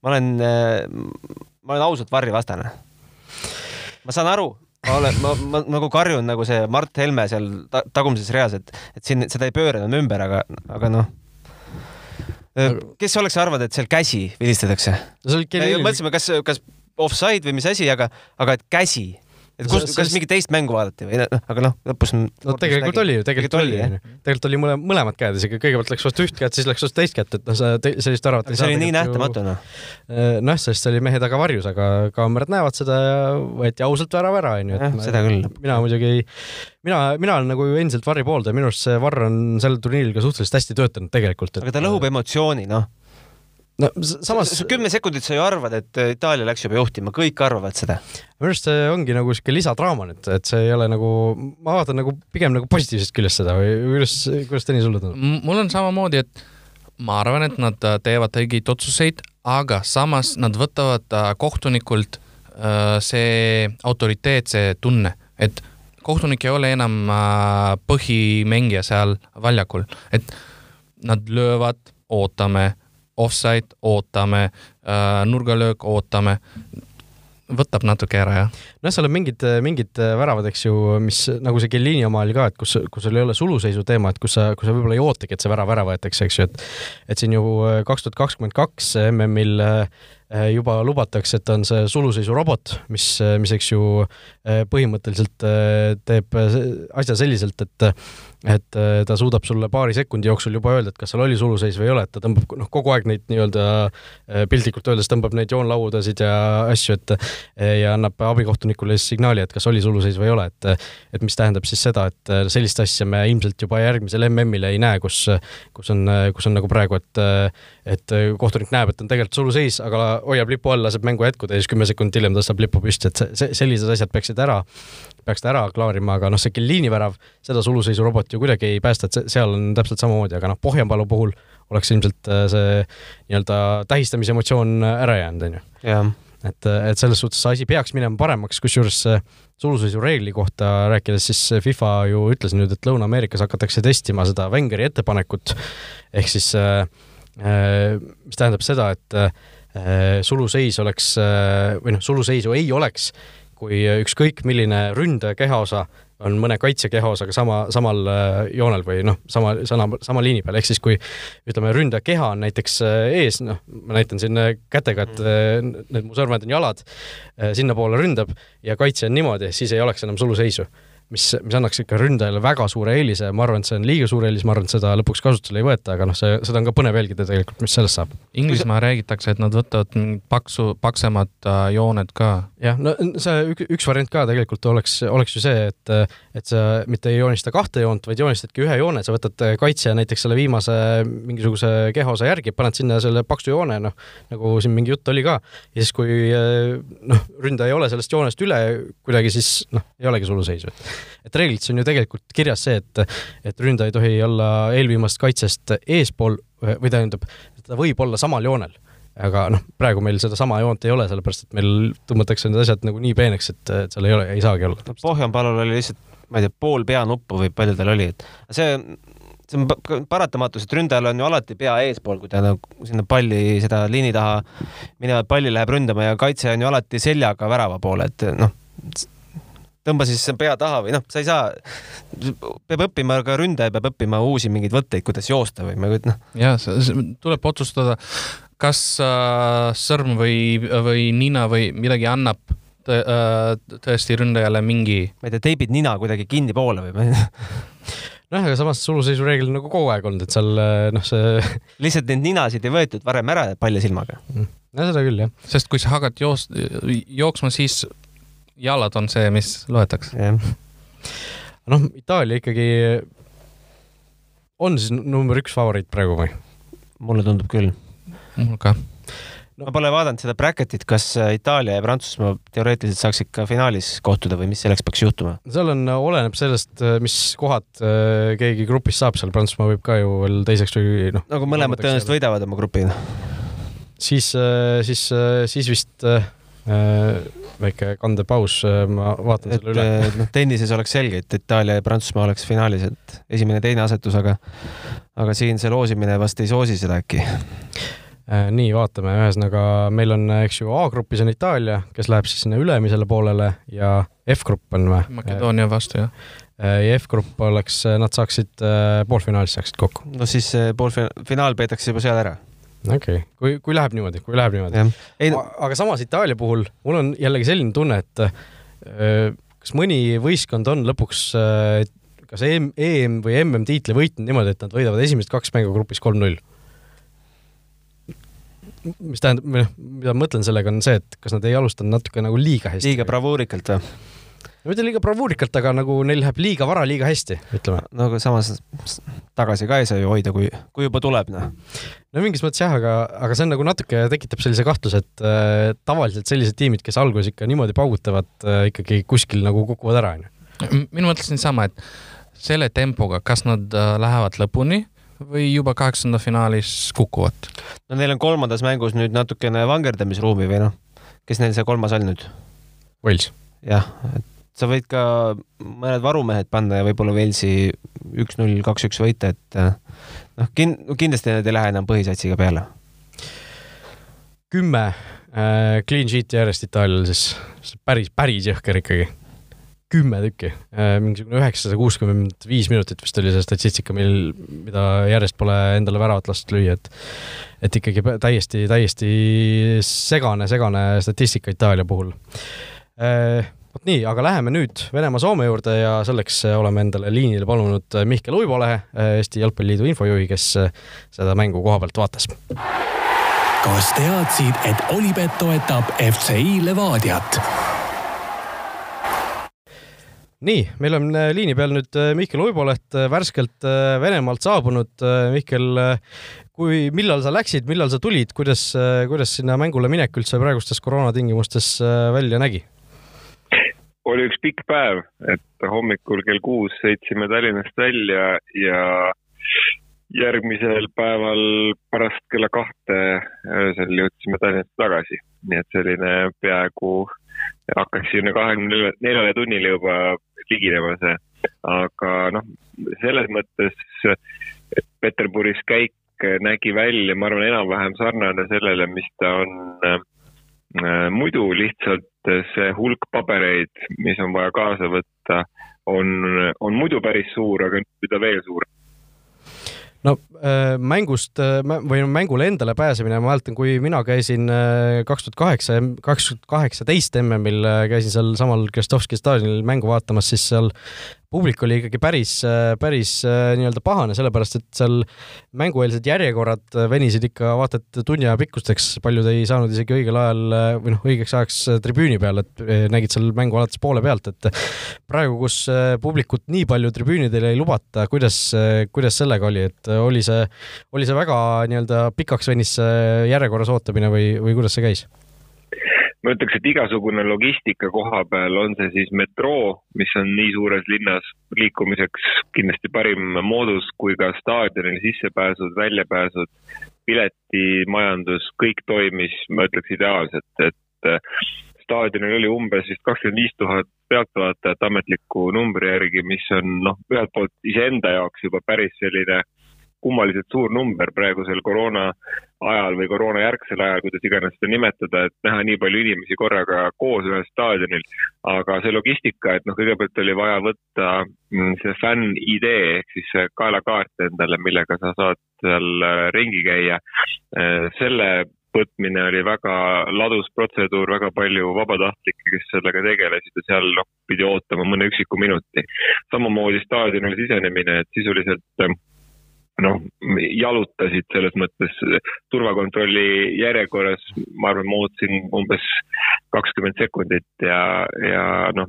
ma olen, äh, ma olen ausalt varri vastane. ma saan aru, ma olen, ma, ma nagu karjun nagu see Mart Helme seal ta, tagumises reas, et, et siin seda ei pööra enam ümber, aga, aga noh kes oleks arvanud, et seal käsi vilistatakse no,? mõtlesime, kas, kas offside või mis asi, aga, aga et käsi et kus, kas mingit teist mängu vaadati või noh, aga noh, lõpus. no tegelikult oli ju, tegelikult oli, tegelikult oli mõle, mõlemad käed isegi, kõigepealt läks vastu üht kätt, siis läks vastu teist kätt, et noh, sa sellist väravat ei saa. see oli nii nähtamatu noh. Äh, nojah, sest see oli mehe taga varjus, aga kaamerad näevad seda ja võeti ausalt värav ära, onju. seda küll. mina muidugi ei, mina, mina olen nagu endiselt varri pooldaja, minu arust see varr on sel turniiril ka suhteliselt hästi töötanud tegelikult et.... aga ta lõhub emotsiooni, noh no samas kümme sekundit sa ju arvad, et äh, Itaalia läks juba juhtima, kõik arvavad seda. minu arust see ongi nagu siuke lisadraama nüüd, et see ei ole nagu, ma vaatan nagu pigem nagu positiivsest küljest seda või kuidas, kuidas Tõnis sulle tundub? mul on samamoodi, et ma arvan, et nad äh, teevad õigeid otsuseid, aga samas nad võtavad äh, kohtunikult see autoriteet, see tunne, et kohtunik ei ole enam põhimängija seal väljakul, et nad löövad, ootame offside ootame äh,, nurgalöök ootame, võtab natuke ära, jah. noh, seal on mingid, mingid väravad, eks ju, mis nagu see Kellini oma oli ka, et kus, kus sul ei ole suluseisu teema, et kus sa, kus sa võib-olla ei ootagi, et see värav ära võetakse, eks ju, et et siin ju äh, kaks tuhat kakskümmend kaks MM-il äh, juba lubatakse, et on see suluseisu robot, mis, mis eks ju põhimõtteliselt teeb asja selliselt, et et äh, ta suudab sulle paari sekundi jooksul juba öelda, et kas seal oli suluseis või ei ole, et ta tõmbab noh, kogu aeg neid nii-öelda äh, piltlikult öeldes tõmbab neid joonlaudasid ja asju, et äh, ja annab abikohtunikule siis signaali, et kas oli suluseis või ei ole, et et mis tähendab siis seda, et sellist asja me ilmselt juba järgmisel MM-il ei näe, kus, kus on, kus on nagu praegu, et et kohtunik näeb, et on tegelikult suluseis, aga hoiab lipu all, laseb mängu jätkuda ja siis kümme sekundit hiljem tõstab lipu püsti, et see, sellised asjad peaksid ära peaks ta ära klaarima, aga noh, see Kellini värav, seda suluseisu robot ju kuidagi ei päästa, et seal on täpselt samamoodi, aga noh, Pohjanpalu puhul oleks ilmselt äh, see nii-öelda tähistamise emotsioon ära jäänud, onju. et, et selles suhtes see asi peaks minema paremaks, kusjuures suluseisu reegli kohta rääkides, siis FIFA ju ütles nüüd, et Lõuna-Ameerikas hakatakse testima seda Wengeri ettepanekut, ehk siis äh, äh mis tähendab seda, et äh, suluseis oleks äh, või noh, suluseisu ei oleks kui ükskõik milline ründaja kehaosa on mõne kaitse kehaosaga sama, samal äh, joonel või noh, sama, sama, sama liini peal, ehk siis kui ütleme, ründaja keha on näiteks äh, ees, noh, ma näitan siin äh, kätega, et need mu sõrmed on jalad, sinnapoole ründab ja kaitse on niimoodi, siis ei oleks enam suluseisu mis, mis annaks ikka ründajale väga suure eelise, ma arvan, et see on liiga suur eelis, ma arvan, et seda lõpuks kasutusele ei võeta, aga noh, see, seda on ka põnev jälgida tegelikult, mis sellest saab. Inglismaa räägitakse, et nad võtavad mingid paksu, paksemad äh, jooned ka. jah, no see üks, üks variant ka tegelikult oleks, oleks ju see, et, et sa mitte ei joonista kahte joont, vaid joonistadki ühe joone, sa võtad kaitse näiteks selle viimase mingisuguse kehaosa järgi, paned sinna selle paksu joone, noh, nagu siin mingi jutt oli ka, ja siis, kui noh, ründaja ei ole sellest joonest üle kuidagi, siis noh, ei olegi suluseisu et reeglites on ju tegelikult kirjas see, et, et ründaja ei tohi olla eelviimast kaitsest eespool või tähendab, ta võib olla samal joonel aga noh, praegu meil sedasama joont ei ole, sellepärast et meil tõmmatakse need asjad nagu nii peeneks, et, et seal ei ole, ei saagi olla. no Pohjanpalul oli lihtsalt, ma ei tea, pool peanuppu või palju tal oli, et see, see on paratamatus, et ründajal on ju alati pea eespool, kui ta nagu sinna palli, seda liini taha minevat palli läheb ründama ja kaitse on ju alati seljaga värava poole, et noh, tõmba siis pea taha või noh, sa ei saa, peab õppima, ka ründaja peab õppima uusi mingeid võtteid, kuidas joosta või ma ei kujuta, noh. jah, tuleb otsustada, kas äh, sõrm või, või nina või midagi annab tõ, äh, tõesti ründajale mingi. ma ei tea, teibid nina kuidagi kinni poole või noh, aga samas suluseisu reegel nagu kogu aeg olnud, et seal äh, noh, see (laughs) lihtsalt neid ninasid ei võetud varem ära palja silmaga. no seda küll, jah. sest kui sa hakkad joos-, jooksma, siis jalad on see, mis loetakse. noh, Itaalia ikkagi on siis number üks favoriit praegu või? mulle tundub küll. mul ka no, ma pole vaadanud seda bracket'it, kas äh, Itaalia ja Prantsusmaa teoreetiliselt saaks ikka finaalis kohtuda või mis selleks peaks juhtuma? seal on, äh, oleneb sellest, äh, mis kohad keegi grupis saab, seal Prantsusmaa võib ka ju veel teiseks või noh. nagu mõlemad tõenäoliselt võidavad oma grupi. siis, siis, siis vist väike kandepaus, ma vaatan et, selle üle. noh, tennises oleks selge, et Itaalia ja Prantsusmaa oleks finaalis, et esimene-teine asetus, aga aga siin see loosimine vast ei soosi seda äkki Äh, nii, vaatame, ühesõnaga meil on, eks ju, A-grupis on Itaalia, kes läheb siis sinna ülemisele poolele ja F-grupp on või? Makedoonia vastu, jah. Äh, ja F-grupp oleks, nad saaksid, äh, poolfinaalis saaksid kokku. no siis poolfinaal peetakse juba seal ära okei okay., kui, kui läheb niimoodi, kui läheb niimoodi. Aga samas Itaalia puhul mul on jällegi selline tunne, et kas mõni võistkond on lõpuks kas EM, EM või MM tiitli võitnud niimoodi, et nad võidavad esimesed kaks mängu grupis kolm-null mis tähendab, noh, mida ma mõtlen sellega, on see, et kas nad ei alustanud natuke nagu liiga hästi. liiga bravuurikalt või? Mitte liiga bravuurikalt, aga nagu neil läheb liiga vara, liiga hästi, ütleme. no aga samas tagasi ka ei saa ju hoida, kui, kui juba tuleb, noh. no mingis mõttes jah, aga, aga see on nagu natuke tekitab sellise kahtluse, et äh, tavaliselt sellised tiimid, kes alguses ikka niimoodi paugutavad äh,, ikkagi kuskil nagu kukuvad ära, onju. mina mõtlesin sama, et selle tempoga, kas nad äh, lähevad lõpuni või juba kaheksanda finaalis kukuvad? no neil on kolmandas mängus nüüd natukene vangerdamisruumi või noh, kes neil see kolmas on nüüd? Wales. jah, et sa võid ka mõned varumehed panna ja võib-olla Walesi üks-null, kaks-üks võita, et eh, noh, kin-, kindlasti need ei lähe enam põhisatsiga peale. kümme äh, clean sheet'i järjest Itaalial siis, päris, päris jõhker ikkagi kümme tükki, äh, mingisugune üheksasada kuuskümmend viis minutit vist oli see statistika, mil, mida järjest pole endale väravat lastud lüüa, et et ikkagi täiesti, täiesti segane, segane statistika Itaalia puhul. Äh, vot nii, aga läheme nüüd Venemaa-Soome juurde ja selleks oleme endale liinile palunud Mihkel Uibolehe, Eesti Jalgpalliliidu infojuhi, kes seda mängu koha pealt vaatas. kas teadsid, et Olipet toetab FCI Levadiat? nii, meil on äh, liini peal nüüd äh, Mihkel Uiboleht, äh, värskelt Venemaalt saabunud. Mihkel, kui, millal sa läksid, millal sa tulid, kuidas, kuidas sinna mängule minek üldse praegustes koroonatingimustes välja nägi? Oli üks pikk päev, et hommikul kell kuus sõitsime Tallinnast välja ja järgmisel päeval pärast kella kahte öösel jõudsime Tallinnast tagasi, nii et selline peaaegu hakkas sinna kahekümne neljale tunnile juba liginema see. aga noh, selles mõttes Peterburis käik nägi välja, ma arvan, enam-vähem sarnane sellele, mis ta on äh, muidu lihtsalt see hulk pabereid, mis on vaja kaasa võtta, on, on muidu päris suur, aga nüüd ta veel suurem no äh, mängust äh, või mängule endale pääsemine, ma mäletan, kui mina käisin äh, kaks tuhat kaheksa, kaks tuhat kaheksateist MM-il käisin seal samal Kristovski staadionil mängu vaatamas, siis seal publik oli ikkagi päris, päris äh, nii-öelda pahane, sellepärast et seal mängueelsed järjekorrad äh, venisid ikka vaata et tunni aja pikkusteks, paljud ei saanud isegi õigel ajal äh, või noh, õigeks ajaks tribüüni peal, et nägid seal mängu alates poole pealt, et praegu, kus publikut nii palju tribüünidele ei lubata, kuidas, kuidas sellega oli, et oli see, oli see väga nii-öelda pikaks venis järjekorras ootamine või, või kuidas see käis? Ma ütleks, et igasugune logistika koha peal, on see siis metroo, mis on nii suures linnas liikumiseks kindlasti parim moodus, kui ka staadionile sissepääsud, väljapääsud, piletimajandus, kõik toimis, ma ütleks ideaalselt, et äh, staadionil oli umbes vist kakskümmend viis tuhat pealtvaatajat ametliku numbri järgi, mis on noh, ühelt poolt iseenda jaoks juba päris selline kummaliselt suur number praegusel koroona ajal või koroonajärgsel ajal, kuidas iganes seda nimetada, et näha nii palju inimesi korraga koos ühel staadionil. aga see logistika, et noh, kõigepealt oli vaja võtta mm, see fänn-ID ehk siis see kaelakaart endale, millega sa saad seal äh, ringi käia. Äh, selle võtmine oli väga ladus protseduur, väga palju vabatahtlikke, kes sellega tegelesid ja seal noh, pidi ootama mõne üksiku minuti. samamoodi staadionile sisenemine, et sisuliselt äh, noh, jalutasid selles mõttes turvakontrolli järjekorras, ma arvan, ma ootasin umbes kakskümmend sekundit ja, ja noh,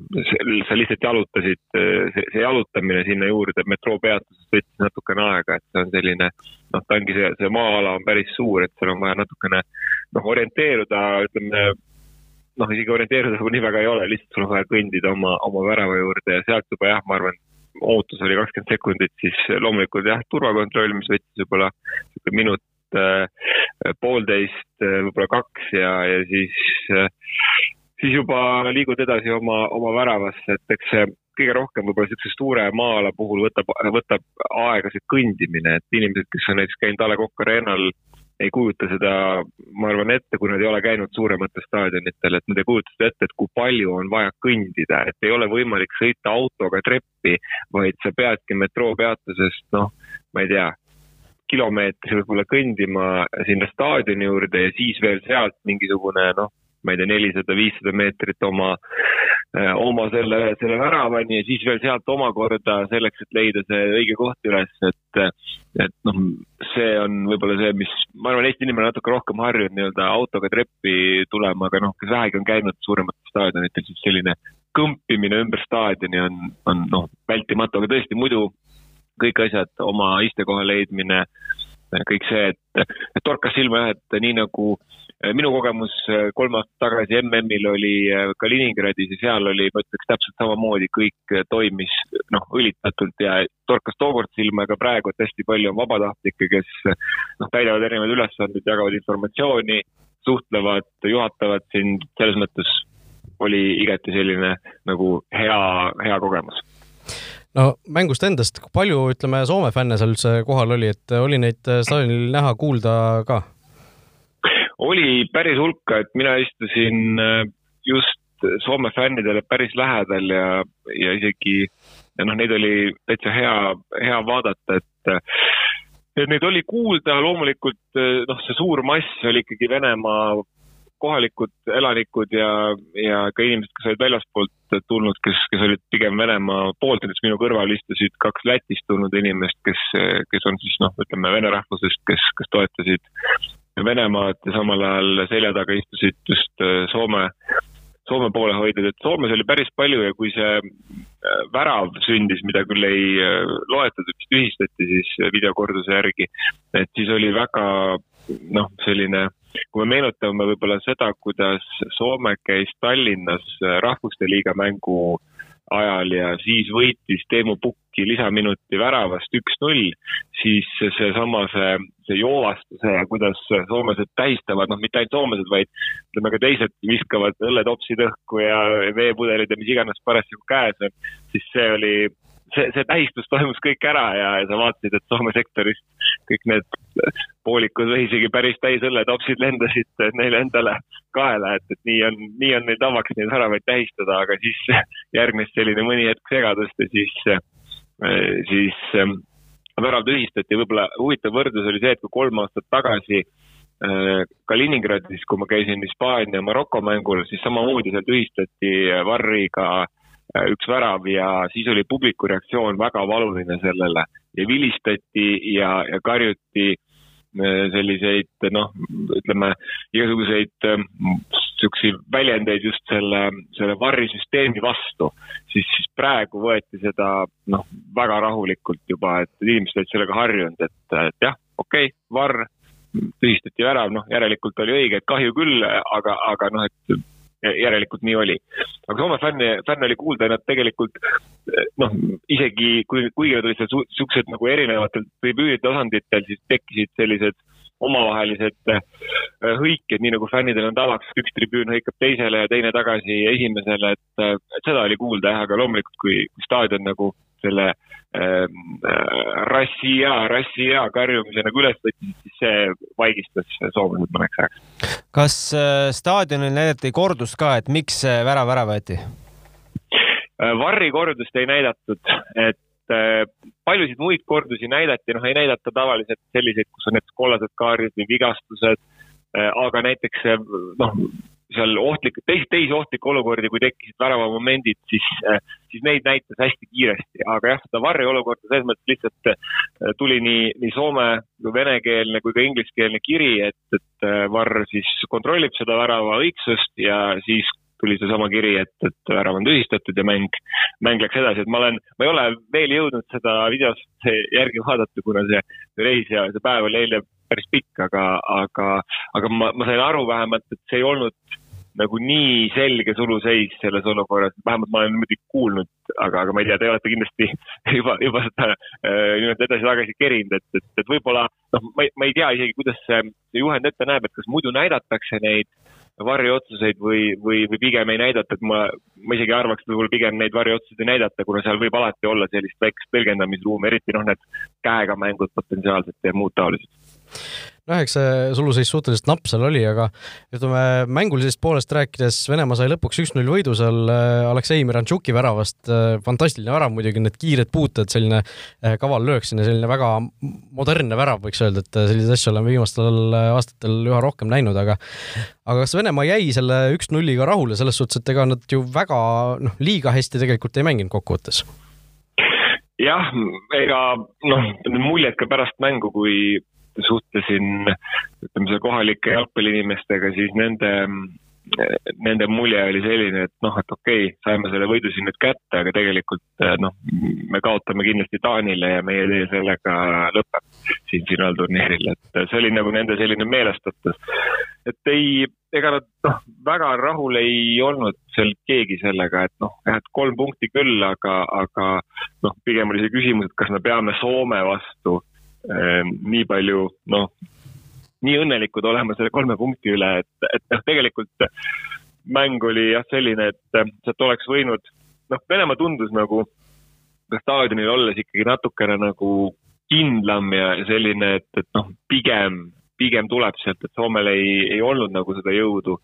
sa lihtsalt jalutasid, see, jalutamine sinna juurde metroopeatusest võttis natukene aega, et see on selline noh, ta ongi see, see maa-ala on päris suur, et seal on vaja natukene noh, orienteeruda, ütleme noh, isegi orienteeruda nagu nii väga ei ole, lihtsalt sul on vaja kõndida oma, oma värava juurde ja sealt juba jah, ma arvan, ootus oli kakskümmend sekundit, siis loomulikult jah, turvakontroll, mis võttis võib-olla niisugune minut äh,, poolteist, äh, võib-olla kaks ja, ja siis äh, siis juba liigud edasi oma, oma väravasse, et eks see kõige rohkem võib-olla niisuguse suure maa-ala puhul võtab, võtab aega see kõndimine, et inimesed, kes on näiteks käinud A Le Coq Arena'l, ei kujuta seda, ma arvan, ette, kui nad ei ole käinud suurematel staadionitel, et nad ei kujuta seda ette, et kui palju on vaja kõndida, et ei ole võimalik sõita autoga treppi, vaid sa peadki metroopeatusest, noh, ma ei tea, kilomeetri võib-olla kõndima sinna staadioni juurde ja siis veel sealt mingisugune noh, ma ei tea, nelisada, viissada meetrit oma, eh, oma selle, selle väravani ja siis veel sealt omakorda selleks, et leida see õige koht üles, et, et noh, see on võib-olla see, mis, ma arvan, Eesti inimene natuke rohkem harjunud nii-öelda autoga treppi tulema, aga noh, kes vähegi on käinud suurematel staadionitel, siis selline kõmpimine ümber staadioni on, on noh, vältimatu, aga tõesti muidu kõik asjad, oma istekoha leidmine, kõik see, et, et torkas silma jah, et nii nagu Äh, minu kogemus äh, kolm aastat tagasi MM-il oli äh, Kaliningradis ja seal oli, ma ütleks täpselt samamoodi, kõik toimis noh, õlitatult ja torkas tookord silma ja ka praegu, et hästi palju on vabatahtlikke, kes noh, täidavad erinevaid ülesandeid, jagavad informatsiooni, suhtlevad, juhatavad sind, selles mõttes oli igati selline nagu hea, hea kogemus no mängust endast, palju ütleme, Soome fänne seal üldse kohal oli, et oli neid staadionil näha, kuulda ka? Oli päris hulka, et mina istusin äh, just Soome fännidele päris lähedal ja, ja isegi ja noh, neid oli täitsa hea, hea vaadata, et et neid oli kuulda, loomulikult äh, noh, see suur mass oli ikkagi Venemaa kohalikud elanikud ja, ja ka inimesed, kes olid väljaspoolt tulnud, kes, kes olid pigem Venemaa poolt, näiteks minu kõrval istusid kaks Lätist tulnud inimest, kes, kes on siis noh, ütleme vene rahvusest, kes, kes toetasid Venemaad ja samal ajal selja taga istusid just äh, Soome, Soome poolehoidjad, et Soomes oli päris palju ja kui see äh, värav sündis, mida küll ei äh, loetud, vist tühistati siis videokorduse järgi, et siis oli väga noh, selline, kui me meenutame võib-olla seda, kuidas Soome käis Tallinnas Rahvuste Liiga mängu äh, ajal ja siis võitis Teemu Pukki lisaminuti väravast üks-null, siis seesama see, see joovastuse ja kuidas soomlased tähistavad, noh, mitte ainult soomlased, vaid ütleme ka teised viskavad õlletopsid õhku ja veepudelid ja mis iganes parasjagu käes on, siis see oli see, see tähistus toimus kõik ära ja, ja sa vaatasid, et Soome sektorist kõik need poolikud või isegi päris täis õlletopsid lendasid neile endale kaela, et, et nii on, nii on neil tavaks neid väravaid tähistada, aga siis järgnes selline mõni hetk segadust ja siis, siis ähm, värav tühistati, võib-olla huvitav võrdlus oli see, et kui kolm aastat tagasi äh, Kaliningradis, kui ma käisin Hispaania Maroko mängul, siis samamoodi seal tühistati varriga üks värav ja siis oli publiku reaktsioon väga valuline sellele. Ja vilistati ja, ja karjuti äh, selliseid noh, ütleme igasuguseid niisuguseid ähm, väljendeid just selle, selle varrisüsteemi vastu, siis, siis praegu võeti seda noh, väga rahulikult juba, et inimesed olid sellega harjunud, et, et jah, okei okay,, varr, tühistati värav, noh, järelikult oli õige, et kahju küll, aga, aga noh, et järelikult nii oli. aga Soome fänne, fänne oli kuulda ja nad tegelikult noh, isegi kui, kuigi nad olid seal siuksed nagu erinevatel tribüüni tasanditel, siis tekkisid sellised omavahelised äh, hõiked, nii nagu fännidel on tavaks, üks tribüün hõikab teisele ja teine tagasi esimesele, et, et seda oli kuulda jah, aga loomulikult, kui, kui staadion nagu selle ähm, äh, Rassia, Rassia karjumise nagu üles võttis, siis see vaigistas soomlased mõneks ajaks. kas äh, staadionil näidati kordust ka, et miks see värav ära võeti äh,? Varri kordust ei näidatud, et äh, paljusid muid kordusi näidati, noh, ei näidata tavaliselt selliseid, kus on näiteks kollased kaarid või vigastused äh,, aga näiteks äh, noh, seal ohtlik, teisi, teisi ohtlikke olukordi, kui tekkisid väravamomendid, siis, äh, siis neid näitas hästi kiiresti, aga jah, seda varjeolukorda selles mõttes lihtsalt äh, tuli nii, nii soome kui venekeelne kui ka ingliskeelne kiri, et, et äh, varr siis kontrollib seda värava õigsust ja siis tuli seesama kiri, et, et värav on tühistatud ja mäng, mäng läks edasi, et ma olen, ma ei ole veel jõudnud seda videost järgi vaadata, kuna see reis ja see päev oli eile päris pikk, aga, aga, aga ma, ma sain aru vähemalt, et see ei olnud nagu nii selge suluseis selles olukorras, vähemalt ma olen niimoodi kuulnud, aga, aga ma ei tea, te olete kindlasti (laughs) juba, juba seda äh, nii-öelda edasi-tagasi kerinud, et, et, et võib-olla noh, ma ei, ma ei tea isegi, kuidas see, see juhend ette näeb, et kas muidu näidatakse neid varjuotsuseid või, või, või pigem ei näidata, et ma, ma isegi arvaks, et võib-olla pigem neid varjuotsuseid ei näidata, kuna seal võib alati olla sellist väikest tõlgendamisruumi, eriti noh, need käega mängud potentsiaalselt ja muud taolised noh, eks see suluseis suhteliselt napp seal oli, aga ütleme mängulisest poolest rääkides, Venemaa sai lõpuks üks-null võidu seal äh, Aleksei Mirantšuki väravast. Äh, fantastiline värav muidugi, need kiired puuted, selline äh, kaval löök sinna, selline väga modernne värav, võiks öelda, et selliseid asju oleme viimastel aastatel üha rohkem näinud, aga aga kas Venemaa jäi selle üks-nulliga rahule selles suhtes, et ega nad ju väga noh, liiga hästi tegelikult ei mänginud kokkuvõttes? jah, ega noh, need muljed ka pärast mängu, kui suhtlesin ütleme, selle kohalike jalgpalliinimestega, siis nende, nende mulje oli selline, et noh, et okei okay,, saime selle võidu siin nüüd kätte, aga tegelikult noh, me kaotame kindlasti Taanile ja meie tee sellega lõpeb siin finaalturniiril, et see oli nagu nende selline meelestatus. et ei, ega nad noh, väga rahul ei olnud seal keegi sellega, et noh, jah, et kolm punkti küll, aga, aga noh, pigem oli see küsimus, et kas me peame Soome vastu nii palju, noh, nii õnnelikud olema selle kolme punkti üle, et, et noh, tegelikult mäng oli jah selline, et sealt oleks võinud, noh, Venemaa tundus nagu staadionil olles ikkagi natukene nagu kindlam ja selline, et, et noh, pigem, pigem tuleb sealt, et Soomel ei, ei olnud nagu seda jõudu.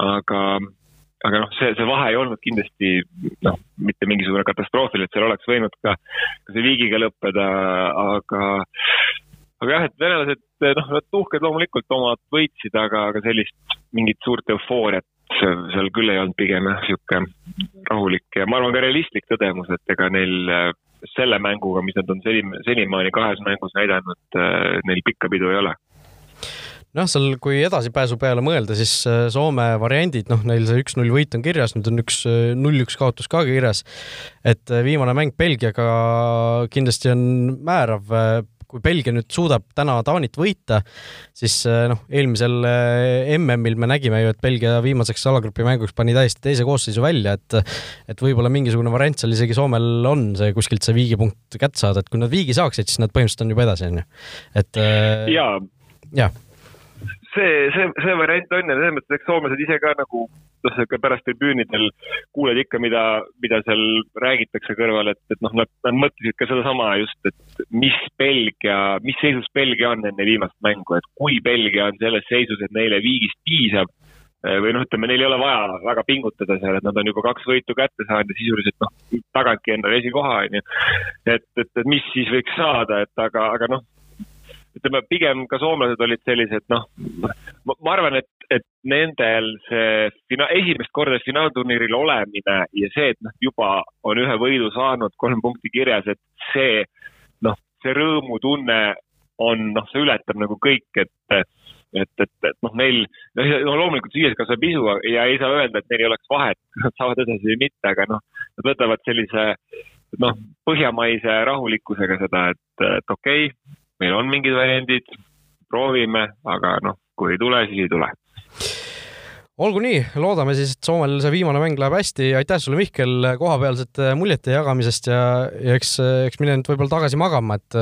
aga, aga noh, see, see vahe ei olnud kindlasti noh, mitte mingisugune katastroofil, et seal oleks võinud ka, ka see viigiga lõppeda, aga, aga jah, et venelased, noh, nad uhked loomulikult omad võitsid, aga, aga sellist mingit suurt eufooriat seal küll ei olnud, pigem jah, niisugune rahulik ja ma arvan ka realistlik tõdemus, et ega neil selle mänguga, mis nad on seni, senimaani kahes mängus näidanud, neil pikka pidu ei ole noh, seal, kui edasipääsu peale mõelda, siis äh, Soome variandid, noh, neil see üks-null võit on kirjas, nüüd on üks äh, null-üks kaotus ka kirjas. et äh, viimane mäng Belgiaga kindlasti on määrav. kui Belgia nüüd suudab täna Taanit võita, siis noh, eelmisel MM-il me nägime ju, et Belgia viimaseks alagrupi mänguks pani täiesti teise koosseisu välja, et et võib-olla mingisugune variant seal isegi Soomel on see kuskilt see viigipunkt kätte saada, et kui nad viigi saaksid, siis nad põhimõtteliselt on juba edasi, onju. et jaa ja see, see, see variant on ja selles mõttes, eks soomlased ise ka nagu noh, pärast tribüünidel kuuled ikka, mida, mida seal räägitakse kõrval, et, et noh, nad, nad mõtlesid ka sedasama just, et mis Belgia, mis seisus Belgia on enne viimast mängu, et kui Belgia on selles seisus, et neile viigist piisab eh, või noh, ütleme, neil ei ole vaja väga pingutada seal, et nad on juba kaks võitu kätte saanud ja sisuliselt noh, tagantki endale esikoha, onju. et, et, et mis siis võiks saada, et aga, aga noh ütleme, pigem ka soomlased olid sellised, noh, ma arvan, et, et nendel see fina-, esimest korda finaalturniiril olemine ja see, et nad juba on ühe võidu saanud, kolm punkti kirjas, et see, noh, see rõõmutunne on, noh, see ületab nagu kõik, et et, et, et noh, neil, no loomulikult süües kasvab isu ja ei saa öelda, et neil ei oleks vahet, (laughs) nad saavad edasi või mitte, aga noh, nad võtavad sellise noh, põhjamaise rahulikkusega seda, et, et okei okay,, meil on mingid variandid, proovime, aga noh, kui ei tule, siis ei tule olgu nii, loodame siis, et Soomel see viimane mäng läheb hästi. aitäh sulle, Mihkel, kohapealsete muljete jagamisest ja, ja eks, eks mine nüüd võib-olla tagasi magama, et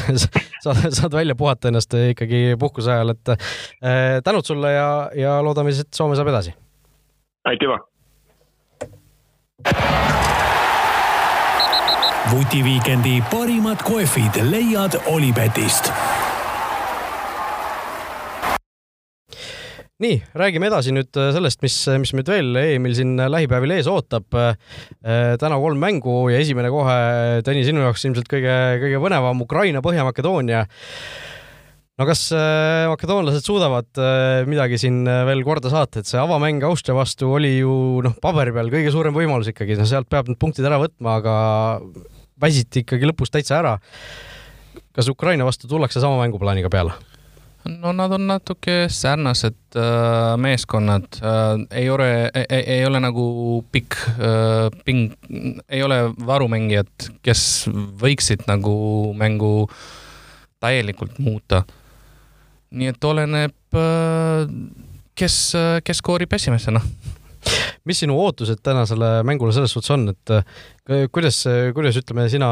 (laughs) saad, saad välja puhata ennast ikkagi puhkuse ajal, et äh, tänud sulle ja, ja loodame siis, et Soome saab edasi. aitüma vutiviikendi parimad kohvid leiad Olipetist. nii, räägime edasi nüüd äh, sellest, mis, mis meid veel EM-il siin lähipäevil ees ootab. Äh, täna kolm mängu ja esimene kohe, Tõni, sinu jaoks ilmselt kõige, kõige põnevam Ukraina, Põhja-Makedoonia no kas äh, makedoonlased suudavad äh, midagi siin äh, veel korda saata, et see avamäng Austria vastu oli ju noh, paberi peal kõige suurem võimalus ikkagi, no sealt peab need punktid ära võtma, aga väsiti ikkagi lõpus täitsa ära. kas Ukraina vastu tullakse sama mänguplaaniga peale? no nad on natuke sarnased äh, meeskonnad äh,, ei ole, ei ole nagu pikk äh, ping, ei ole varumängijad, kes võiksid nagu mängu täielikult muuta. Nii et oleneb äh,, kes, kes skoorib esimesena mis sinu ootused tänasele mängule selles suhtes on, et äh, kuidas, kuidas ütleme, sina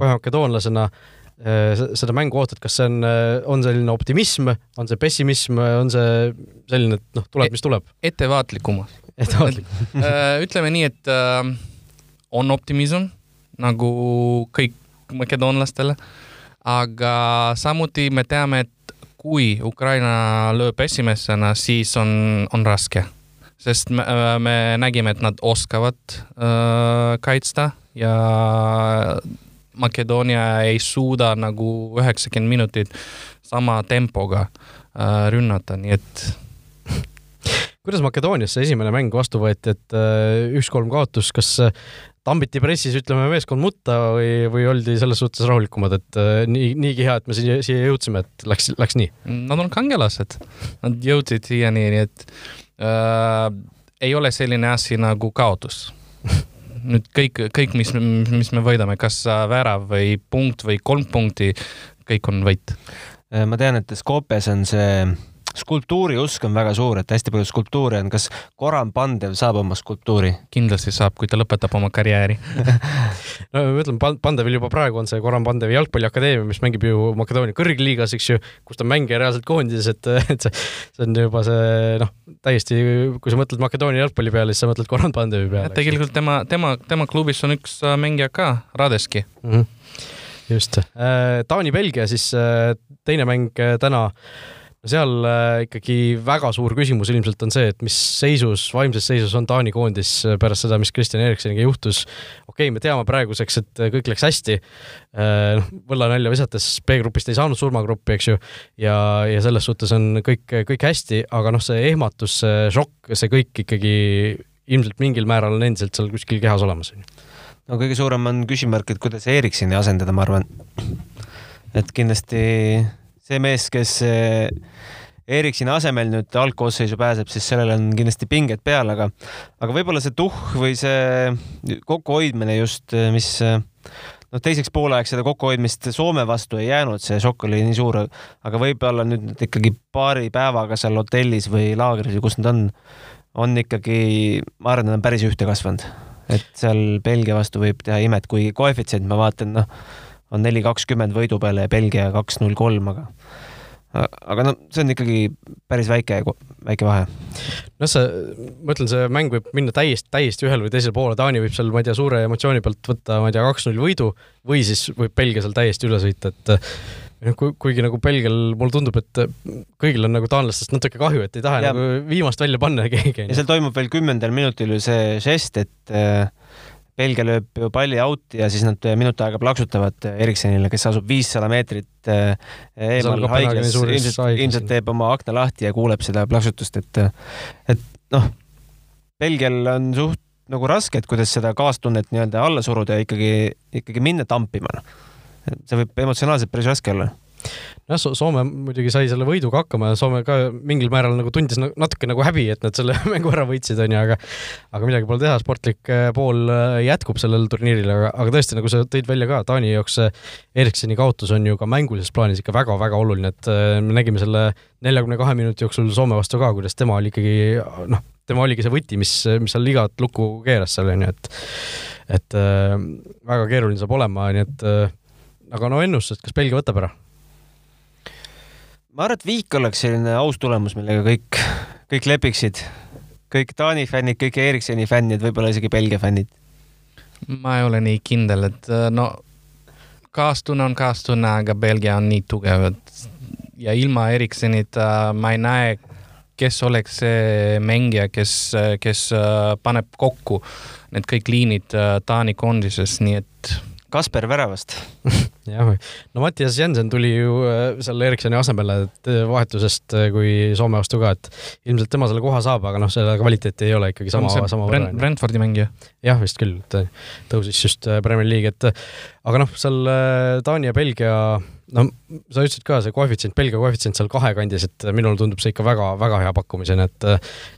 põhjamakedoonlasena äh, seda mängu ootad, kas see on, äh, on selline optimism, on see pessimism, on see selline, et noh, tuleb, mis tuleb? ettevaatlikum. ettevaatlikum ütleme nii, et äh, on optimism nagu kõik makedoonlastele, aga samuti me teame, et kui Ukraina lööb esimesena, siis on, on raske. Sest me, me nägime, et nad oskavad äh, kaitsta ja Makedoonia ei suuda nagu üheksakümmend minutit sama tempoga äh, rünnata, nii et (laughs) kuidas Makedoonias see esimene mäng vastu võeti, et äh, üks-kolm kaotus, kas tambiti pressis, ütleme, meeskond mutta või, või oldi selles suhtes rahulikumad, et äh, nii, niigi hea, et me siia, siia jõudsime, et läks, läks nii? Nad on kangelased, nad jõudsid siiani, nii et äh, ei ole selline asi nagu kaotus (laughs) nüüd kõik, kõik, mis, mis me võidame, kas värav või punkt või kolm punkti, kõik on võit. ma tean, et Skopjas on see skulptuuriusk on väga suur, et hästi palju skulptuure on. kas Goran Pandev saab oma skulptuuri? kindlasti saab, kui ta lõpetab oma karjääri (laughs) no ma ütlen, Pandevil juba praegu on see Goran Pandevi jalgpalliakadeemia, mis mängib ju Makedoonia kõrgliigas, eks ju, kus ta on mängija reaalselt koondises, et, et see, see on juba see noh, täiesti, kui sa mõtled Makedoonia jalgpalli peale, siis sa mõtled Goran Pandevi peale. tegelikult tema, tema, tema klubis on üks äh, mängija ka, Radeski mm. -hmm just, äh, Taani-Belgia siis äh, teine mäng täna seal äh, ikkagi väga suur küsimus ilmselt on see, et mis seisus, vaimses seisus on Taani koondis äh, pärast seda, mis Kristjan Eriksoniga juhtus. okei okay,, me teame praeguseks, et äh, kõik läks hästi. noh, võllanalja visates B-grupist ei saanud surmagruppi, eks ju, ja, ja selles suhtes on kõik, kõik hästi, aga noh, see ehmatus, see šokk, see kõik ikkagi ilmselt mingil määral on endiselt seal kuskil kehas olemas. no kõige suurem on küsimärk, et kuidas Eriksoni asendada, ma arvan. et kindlasti see mees, kes eh, Eriksoni asemel nüüd algkoosseisu pääseb, siis sellel on kindlasti pinged peal, aga, aga võib-olla see tuhh või see kokkuhoidmine just, eh, mis eh, noh, teiseks poolajaks seda kokkuhoidmist Soome vastu ei jäänud, see šokk oli nii suur, aga võib-olla nüüd ikkagi paari päevaga seal hotellis või laagris või kus nad on, on ikkagi, ma arvan, nad on päris ühte kasvanud, et seal Belgia vastu võib teha imet, kui koefitsient ma vaatan, noh on neli kakskümmend võidu peale ja Belgia kaks null kolm, aga aga no see on ikkagi päris väike, väike vahe. noh, see, ma ütlen, see mäng võib minna täiesti, täiesti ühele või teisele poole, Taani võib seal, ma ei tea, suure emotsiooni pealt võtta, ma ei tea, kaks-null võidu või siis võib Belgia seal täiesti üle sõita, et noh, kuigi nagu Belgial mulle tundub, et kõigil on nagu taanlastest natuke kahju, et ei taha ja. nagu viimast välja panna keegi. ja seal toimub veel kümnendal minutil ju see žest, et äh, Belgia lööb ju palli out'i ja siis nad minut aega plaksutavad Ericssonile, kes asub viissada meetrit äh, eemal haiglas, ilmselt, ilmselt teeb oma akna lahti ja kuuleb seda plaksutust, et, et noh, Belgial on suht nagu raske, et kuidas seda kaastunnet nii-öelda alla suruda ja ikkagi, ikkagi minna tampima. Noh. see võib emotsionaalselt päris raske olla jah, Soome muidugi sai selle võiduga hakkama ja Soome ka mingil määral nagu tundis natuke nagu häbi, et nad selle (laughs) mängu ära võitsid, onju, aga aga midagi pole teha, sportlik äh, pool äh, jätkub sellel turniiril, aga, aga tõesti, nagu sa tõid välja ka, Taani jaoks see Eriksoni kaotus on ju ka mängulises plaanis ikka väga-väga oluline, et äh, me nägime selle neljakümne kahe minuti jooksul Soome vastu ka, kuidas tema oli ikkagi noh, tema oligi see võti, mis, mis seal igat lukku keeras seal, onju, et et äh, väga keeruline saab olema, nii et äh, aga no ennustused, kas Belgia võtab ära? Ma arvan, et viik oleks selline aus tulemus, millega kõik, kõik lepiksid. kõik Taani fännid, kõik Ericssoni fännid, võib-olla isegi Belgia fännid. ma ei ole nii kindel, et äh, no kaastunne on kaastunne, aga Belgia on nii tugev, et ja ilma Ericssonita ma ei näe, kes oleks see mängija, kes, kes äh, paneb kokku need kõik liinid äh, Taani koondises, nii et Kasper väravast (laughs) jah, no Mattias Jensen tuli ju äh, seal Ericssoni asemele äh, vahetusest, äh, kui Soome vastu ka, et ilmselt tema selle koha saab, aga noh, selle kvaliteet ei ole ikkagi sama, sama Brent, võrra. Brentfordi mängija. jah, vist küll, et tõusis just Premier League, et aga noh, seal Taani ja Belgia, no sa ütlesid ka, see koefitsient, Belgia koefitsient seal kahe kandis, et minule tundub see ikka väga-väga hea pakkumisena, et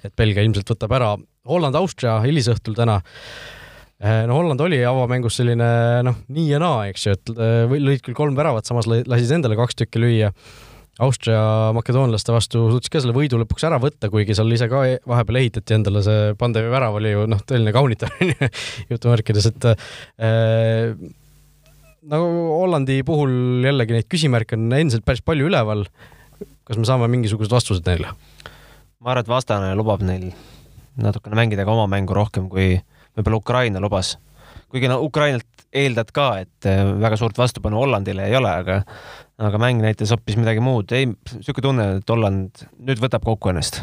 et Belgia ilmselt võtab ära Holland-Austria hilisõhtul täna no Holland oli avamängus selline noh, nii ja naa, eks ju, et eh, lõid küll kolm väravat, samas lasid endale kaks tükki lüüa. Austria makedoonlaste vastu suutis ka selle võidu lõpuks ära võtta, kuigi seal ise ka vahepeal ehitati endale see Pandevi värav oli ju noh, tõeline kaunitamine (laughs) jutumärkides, et äh, nagu Hollandi puhul jällegi neid küsimärke on endiselt päris palju üleval. kas me saame mingisugused vastused neile? ma arvan, et vastane lubab neil natukene mängida ka oma mängu rohkem kui võib-olla Ukraina lubas. kuigi no Ukrainalt eeldad ka, et äh, väga suurt vastupanu Hollandile ei ole, aga aga mäng näitas hoopis midagi muud. ei, niisugune tunne, et Holland nüüd võtab kokku ennast.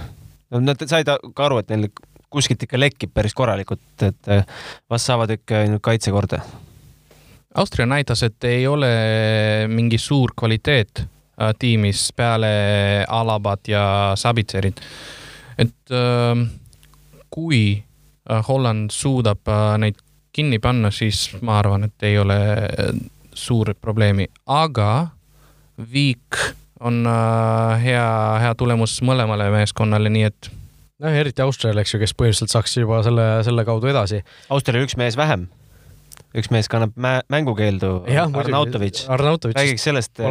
nad said ka aru, et neil kuskilt ikka lekib päris korralikult, et äh, vast saavad ikka ainult kaitse korda. Austria näitas, et ei ole mingi suur kvaliteet äh, tiimis peale Alabat ja Sabitserit. et kui Holland suudab äh, neid kinni panna, siis ma arvan, et ei ole äh, suurt probleemi, aga viik on hea, hea tulemus mõlemale meeskonnale, nii et. noh, eriti Austriale, eks ju, kes põhimõtteliselt saaks juba selle, selle kaudu edasi. Austrial üks mees vähem üks mees kannab mängukeeldu, Arnautovitš. räägiks sellest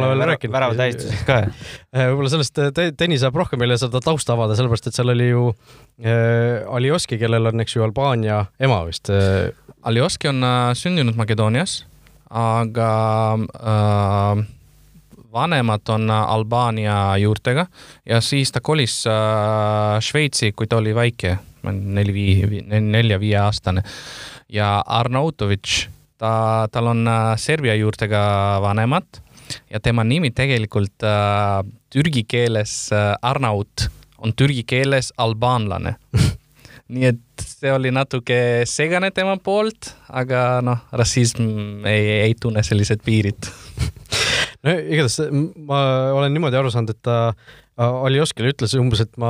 värava tähistusest ka. (laughs) Võib-olla sellest Tõnis saab rohkem meile seda tausta avada, sellepärast et seal oli ju äh, Alioski, kellel on, eks ju, Albaania ema vist äh.. Alioski on äh, sündinud Makedoonias, aga äh, vanemad on Albaania juurtega. Ja siis ta kolis äh, Šveitsi, kui ta oli väike, neli, nelja-viie aastane. Ja Arnautovitš ta, tal on äh, Serbia juurtega vanemad ja tema nimi tegelikult äh, türgi keeles äh, Arnaut on türgi keeles albaanlane. (laughs) Nii et see oli natuke segane tema poolt, aga noh, rassism ei, ei tunne sellised piirid. (laughs) No igatahes ma olen niimoodi aru saanud, et ta Aljoskile ütles umbes, et ma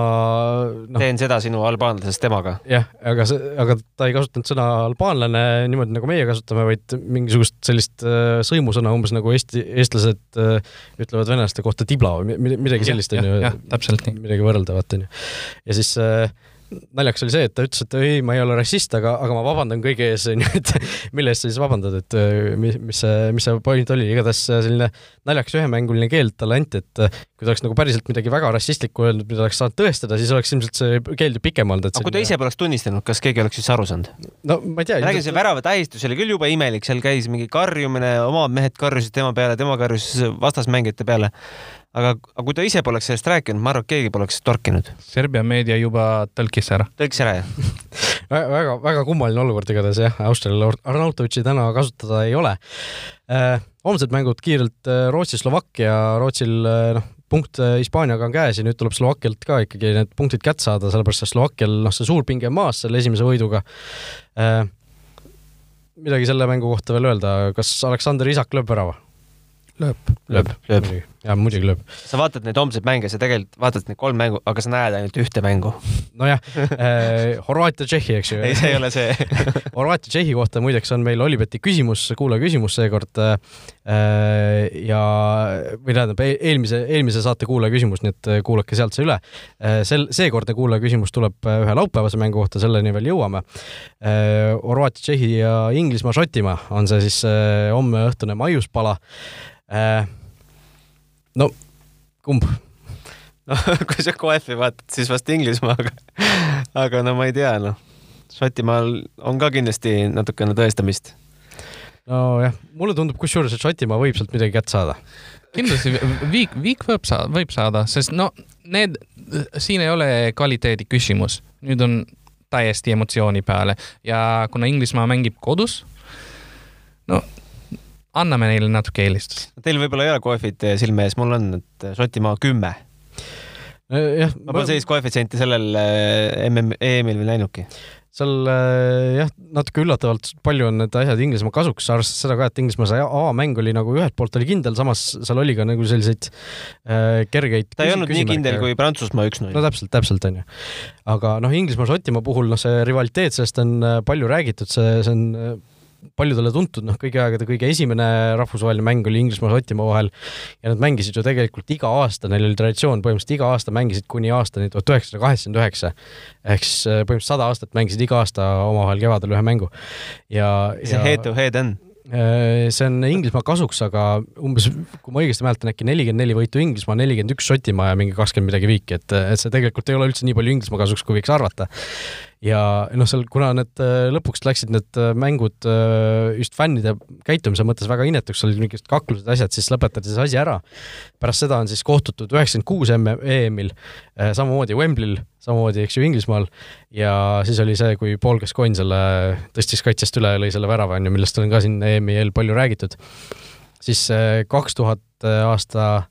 no, teen seda sinu albaanlasest temaga. jah, aga see, aga ta ei kasutanud sõna albaanlane niimoodi, nagu meie kasutame, vaid mingisugust sellist äh, sõimusõna, umbes nagu eesti, eestlased äh, ütlevad venelaste kohta tibla või midagi sellist, onju. jah, täpselt nii. midagi võrreldavat, onju. ja siis äh, naljakas oli see, et ta ütles, et ei, ma ei ole rassist, aga, aga ma vabandan kõigi ees, onju, et (laughs) mille eest sa siis vabandad, et äh, mis, mis see, mis see point oli, igatahes selline naljakas ühemänguline keeld talle anti, et äh, kui ta oleks nagu päriselt midagi väga rassistlikku öelnud, mida oleks saanud tõestada, siis oleks ilmselt see keeld ju pikem olnud. aga kui ta ise poleks tunnistanud, kas keegi oleks siis aru saanud? no ma ei tea. räägin, see värava tähistus oli küll jube imelik, seal käis mingi karjumine, omad mehed karjusid tema peale, tema karjus vastasmängijate peale aga, aga kui ta ise poleks sellest rääkinud, ma arvan, et keegi poleks torkinud. Serbia meedia juba tõlkis ära. tõlkis ära, jah (laughs) väga, väga kummaline olukord igatahes jah, Austrial Arnautovitši täna kasutada ei ole äh,. homsed mängud kiirelt äh, Rootsi-Slovakkia, Rootsil äh, noh, punkt äh, Hispaaniaga on käes ja nüüd tuleb Slovakkialt ka ikkagi need punktid kätte saada, sellepärast et Slovakkial noh, see suur pinge on maas selle esimese võiduga äh,. midagi selle mängu kohta veel öelda, kas Aleksander Isak lööb värava? lööb, lööb, lööb. Jaa, muidugi lööb. sa vaatad neid homseid mänge, sa tegelikult vaatad neid kolm mängu, aga sa näed ainult ühte mängu. nojah äh,, Horvaatia-Tšehhi, eks ju. ei, see ei ole see (laughs) Horvaatia-Tšehhi kohta muideks on meil Olibeti küsimus, kuulaja küsimus seekord äh, ja, või tähendab, e-, eelmise, eelmise saate kuulaja küsimus, nii et kuulake sealt see üle äh,. sel, seekordne kuulaja küsimus tuleb ühe laupäevase mängu kohta, selleni veel jõuame äh,. Horvaatia-Tšehhi ja Inglismaa-Šotimaa on see siis äh, homme õhtune maiuspala äh, no kumb? noh, (laughs) kui sa KF-i vaatad, siis vast Inglismaa, aga, aga no ma ei tea, noh. Šotimaal on ka kindlasti natukene tõestamist. nojah, mulle tundub kusjuures, et Šotimaa võib sealt midagi kätte saada. kindlasti viik, viik võib saada, võib saada, sest no need, siin ei ole kvaliteedi küsimus, nüüd on täiesti emotsiooni peale ja kuna Inglismaa mängib kodus, no anname neile natuke eelistust. Teil võib-olla ei ole koefid silme ees, mul on, et Šotimaa kümme. jah. ma pole sellist koefitsienti sellel MM, EM-il veel näinudki. seal jah, natuke üllatavalt palju on need asjad Inglismaa kasuks, arvestades seda ka, et Inglismaa see avamäng oli nagu ühelt poolt oli kindel, samas seal oli ka nagu selliseid äh, kergeid ta ei olnud nii kindel kui Prantsusmaa üks-null. no täpselt, täpselt onju. aga noh, Inglismaa-Šotimaa puhul noh, see rivaliteet, sellest on palju räägitud, see, see on paljudele tuntud, noh, kõigi aegade kõige esimene rahvusvaheline mäng oli Inglismaa-Šotimaa vahel ja nad mängisid ju tegelikult iga aasta, neil oli traditsioon, põhimõtteliselt iga aasta mängisid kuni aastani tuhat üheksasada kaheksakümmend üheksa. ehk siis äh, põhimõtteliselt sada aastat mängisid iga aasta omavahel kevadel ühe mängu. ja, ja see head to head on? Äh, see on Inglismaa kasuks, aga umbes, kui ma õigesti mäletan, äkki nelikümmend neli võitu Inglismaa, nelikümmend üks Šotimaa ja mingi kakskümmend midagi viiki, et, et see tegelikult ei ole üldse nii palju Inglismaa kasuks, kui võiks arvata ja noh, seal kuna need äh, lõpuks läksid need äh, mängud äh, just fännide käitumise mõttes väga inetuks, olid mingid kaklused, asjad, siis lõpetati see asi ära. pärast seda on siis kohtutud üheksakümmend kuus EM-il, samamoodi Wembley'l, samamoodi, eks ju, Inglismaal ja siis oli see, kui Paul Gascoigne selle tõstis kaitsest üle ja lõi selle värava, on ju, millest on ka siin EM-i eel palju räägitud. siis kaks tuhat aasta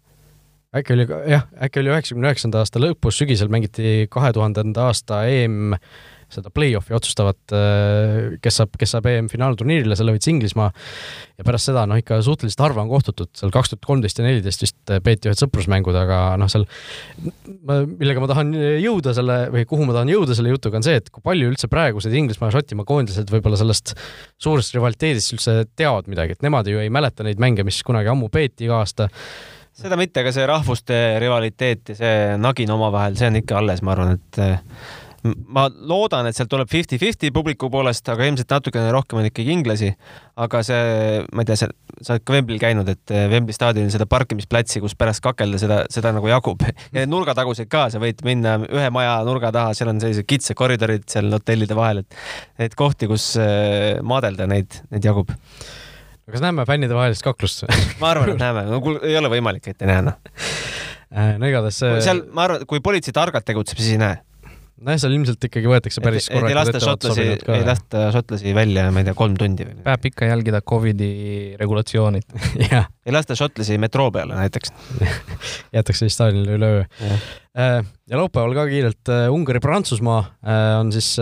äkki oli, jah, äkki oli üheksakümne üheksanda aasta lõpus, sügisel mängiti kahe tuhandenda aasta EM seda play-off'i otsustavat, äh, kes saab, kes saab EM-finaalturniirile, selle võitis Inglismaa. Ja pärast seda noh, ikka suhteliselt harva on kohtutud, seal kaks tuhat kolmteist ja neliteist vist äh, peeti ühed sõprusmängud, aga noh, seal millega ma tahan jõuda selle või kuhu ma tahan jõuda selle jutuga, on see, et kui palju üldse praegused Inglismaa ja Šotimaa koondised võib-olla sellest suurest rivaliteedist üldse teavad midagi, et nemad ju ei mäleta neid mänge, mis kunagi ammu peeti iga aasta. Seda mitte, aga see rahvuste rivaliteet ja see nagin omavahel, see on ikka alles, ma arvan, et ma loodan, et sealt tuleb fifty-fifty publiku poolest, aga ilmselt natukene rohkem on ikkagi inglasi. aga see, ma ei tea, sa oled ka Wembley'l käinud, et eh, Wembley staadionil seda parkimisplatsi, kus pärast kakelda, seda, seda nagu jagub. (laughs) ja nurgataguseid ka, sa võid minna ühe maja nurga taha, seal on sellised kitsad koridorid seal hotellide vahel, et neid kohti, kus eh, maadelda, neid, neid jagub kas näeme fännide vahelist kaklust (laughs) ma arvan, et näeme, no kuule, ei ole võimalik, et ei näe noh. Äh, no igatahes see. seal, ma arvan, kui politsei targalt tegutseb, siis ei näe nojah, seal ilmselt ikkagi võetakse päris korralikult ei lasta šotlasi, ei lasta šotlasi välja, ma ei tea, kolm tundi või? peab ikka jälgida Covidi regulatsioonid. (laughs) Ei lasta šotlasi metroo peale näiteks. (laughs) Jäetakse siis staadionile üleöö. Äh, ja laupäeval ka kiirelt äh, Ungari-Prantsusmaa äh, on siis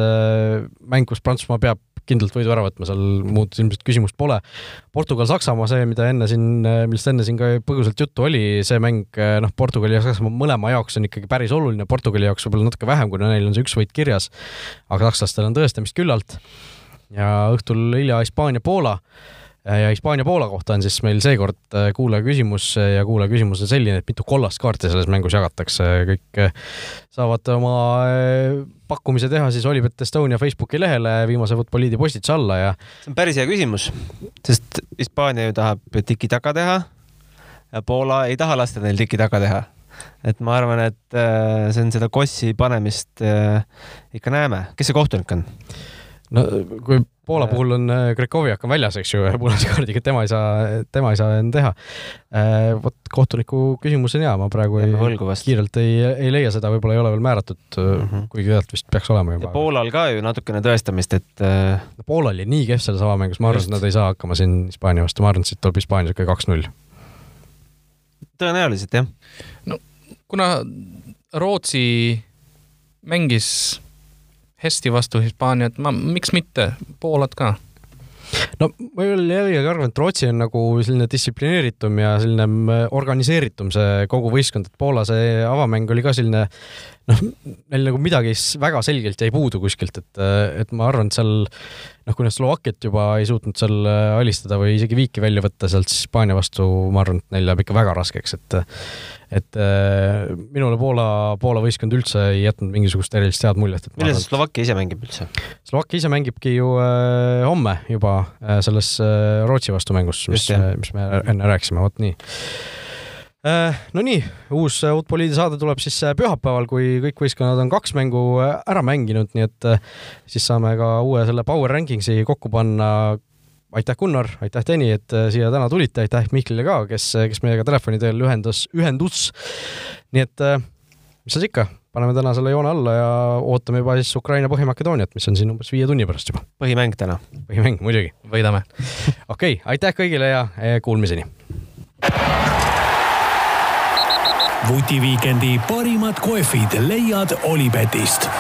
mäng, kus Prantsusmaa peab kindlalt võidu ära võtma, seal muud ilmselt küsimust pole. Portugal-Saksamaa, see, mida enne siin, millest enne siin ka põgusalt juttu oli, see mäng noh, Portugali ja Saksamaa mõlema jaoks on ikkagi päris oluline, Portugali jaoks võib-olla natuke vähem, kuna neil on see üks võit kirjas, aga sakslastel on tõestamist küllalt. ja õhtul hilja Hispaania-Poola ja Hispaania-Poola kohta on siis meil seekord äh, kuulaja küsimus ja kuulaja küsimus on selline, et mitu kollast kaarti selles mängus jagatakse, kõik äh, saavad oma pakkumise teha siis Olipet Estonia Facebooki lehele viimase Futboliidi postituse alla ja see on päris hea küsimus, sest Hispaania ju tahab tiki-taka teha ja Poola ei taha lasta neil tiki-taka teha. Et ma arvan, et see on seda kossi panemist ikka näeme, kes see kohtunik on? no kui Poola puhul on Krekoviak äh, on väljas, eks ju, punase kaardiga, tema ei saa, tema ei saa end teha. Äh, vot kohtuniku küsimus on hea, ma praegu ei, kiirelt ei, ei leia seda, võib-olla ei ole veel määratud mm, -hmm. kuigi tegelikult vist peaks olema juba. Poolal ka ju natukene tõestamist, et no, Poola oli nii kehv selles avamängus, ma arvan, et nad ei saa hakkama siin Hispaania vastu, ma arvan, et siit tuleb Hispaania niisugune kaks-null. tõenäoliselt jah. no kuna Rootsi mängis hästi vastu Hispaaniat, ma, miks mitte, Poolat ka? no ma jällegi arvan, et Rootsi on nagu selline distsiplineeritum ja selline mm, organiseeritum see kogu võistkond, et Poola see avamäng oli ka selline noh, neil nagu midagi väga selgelt jäi puudu kuskilt, et, et ma arvan, et seal noh, kui nad Slovakkiat juba ei suutnud seal alistada või isegi viiki välja võtta sealt Hispaania vastu, ma arvan, et neil läheb ikka väga raskeks, et et äh, minule Poola, Poola võistkond üldse ei jätnud mingisugust erilist head muljet. millal see Slovakkia ise mängib üldse? Slovakkia ise mängibki ju äh, homme juba äh, selles äh, Rootsi vastu mängus, mis, mis me enne rääkisime, vot nii äh, no nii, uus Futboliidi saade tuleb siis äh, pühapäeval, kui kõik võistkonnad on kaks mängu äh, ära mänginud, nii et siis saame ka uue selle Power Rankingsi kokku panna aitäh, Gunnar, aitäh, Tõni, et äh, siia täna tulite, aitäh Mihklile ka, kes, kes meiega telefoni teel ühendas, ühendus. nii et äh, mis siis ikka, paneme täna selle joone alla ja ootame juba siis Ukraina Põhja-Makedooniat, mis on siin umbes viie tunni pärast juba. põhimäng täna. põhimäng, muidugi. võidame. (laughs) okei okay,, aitäh kõigile ja kuulmiseni. vutiviikendi parimad kohvid leiad Olipetist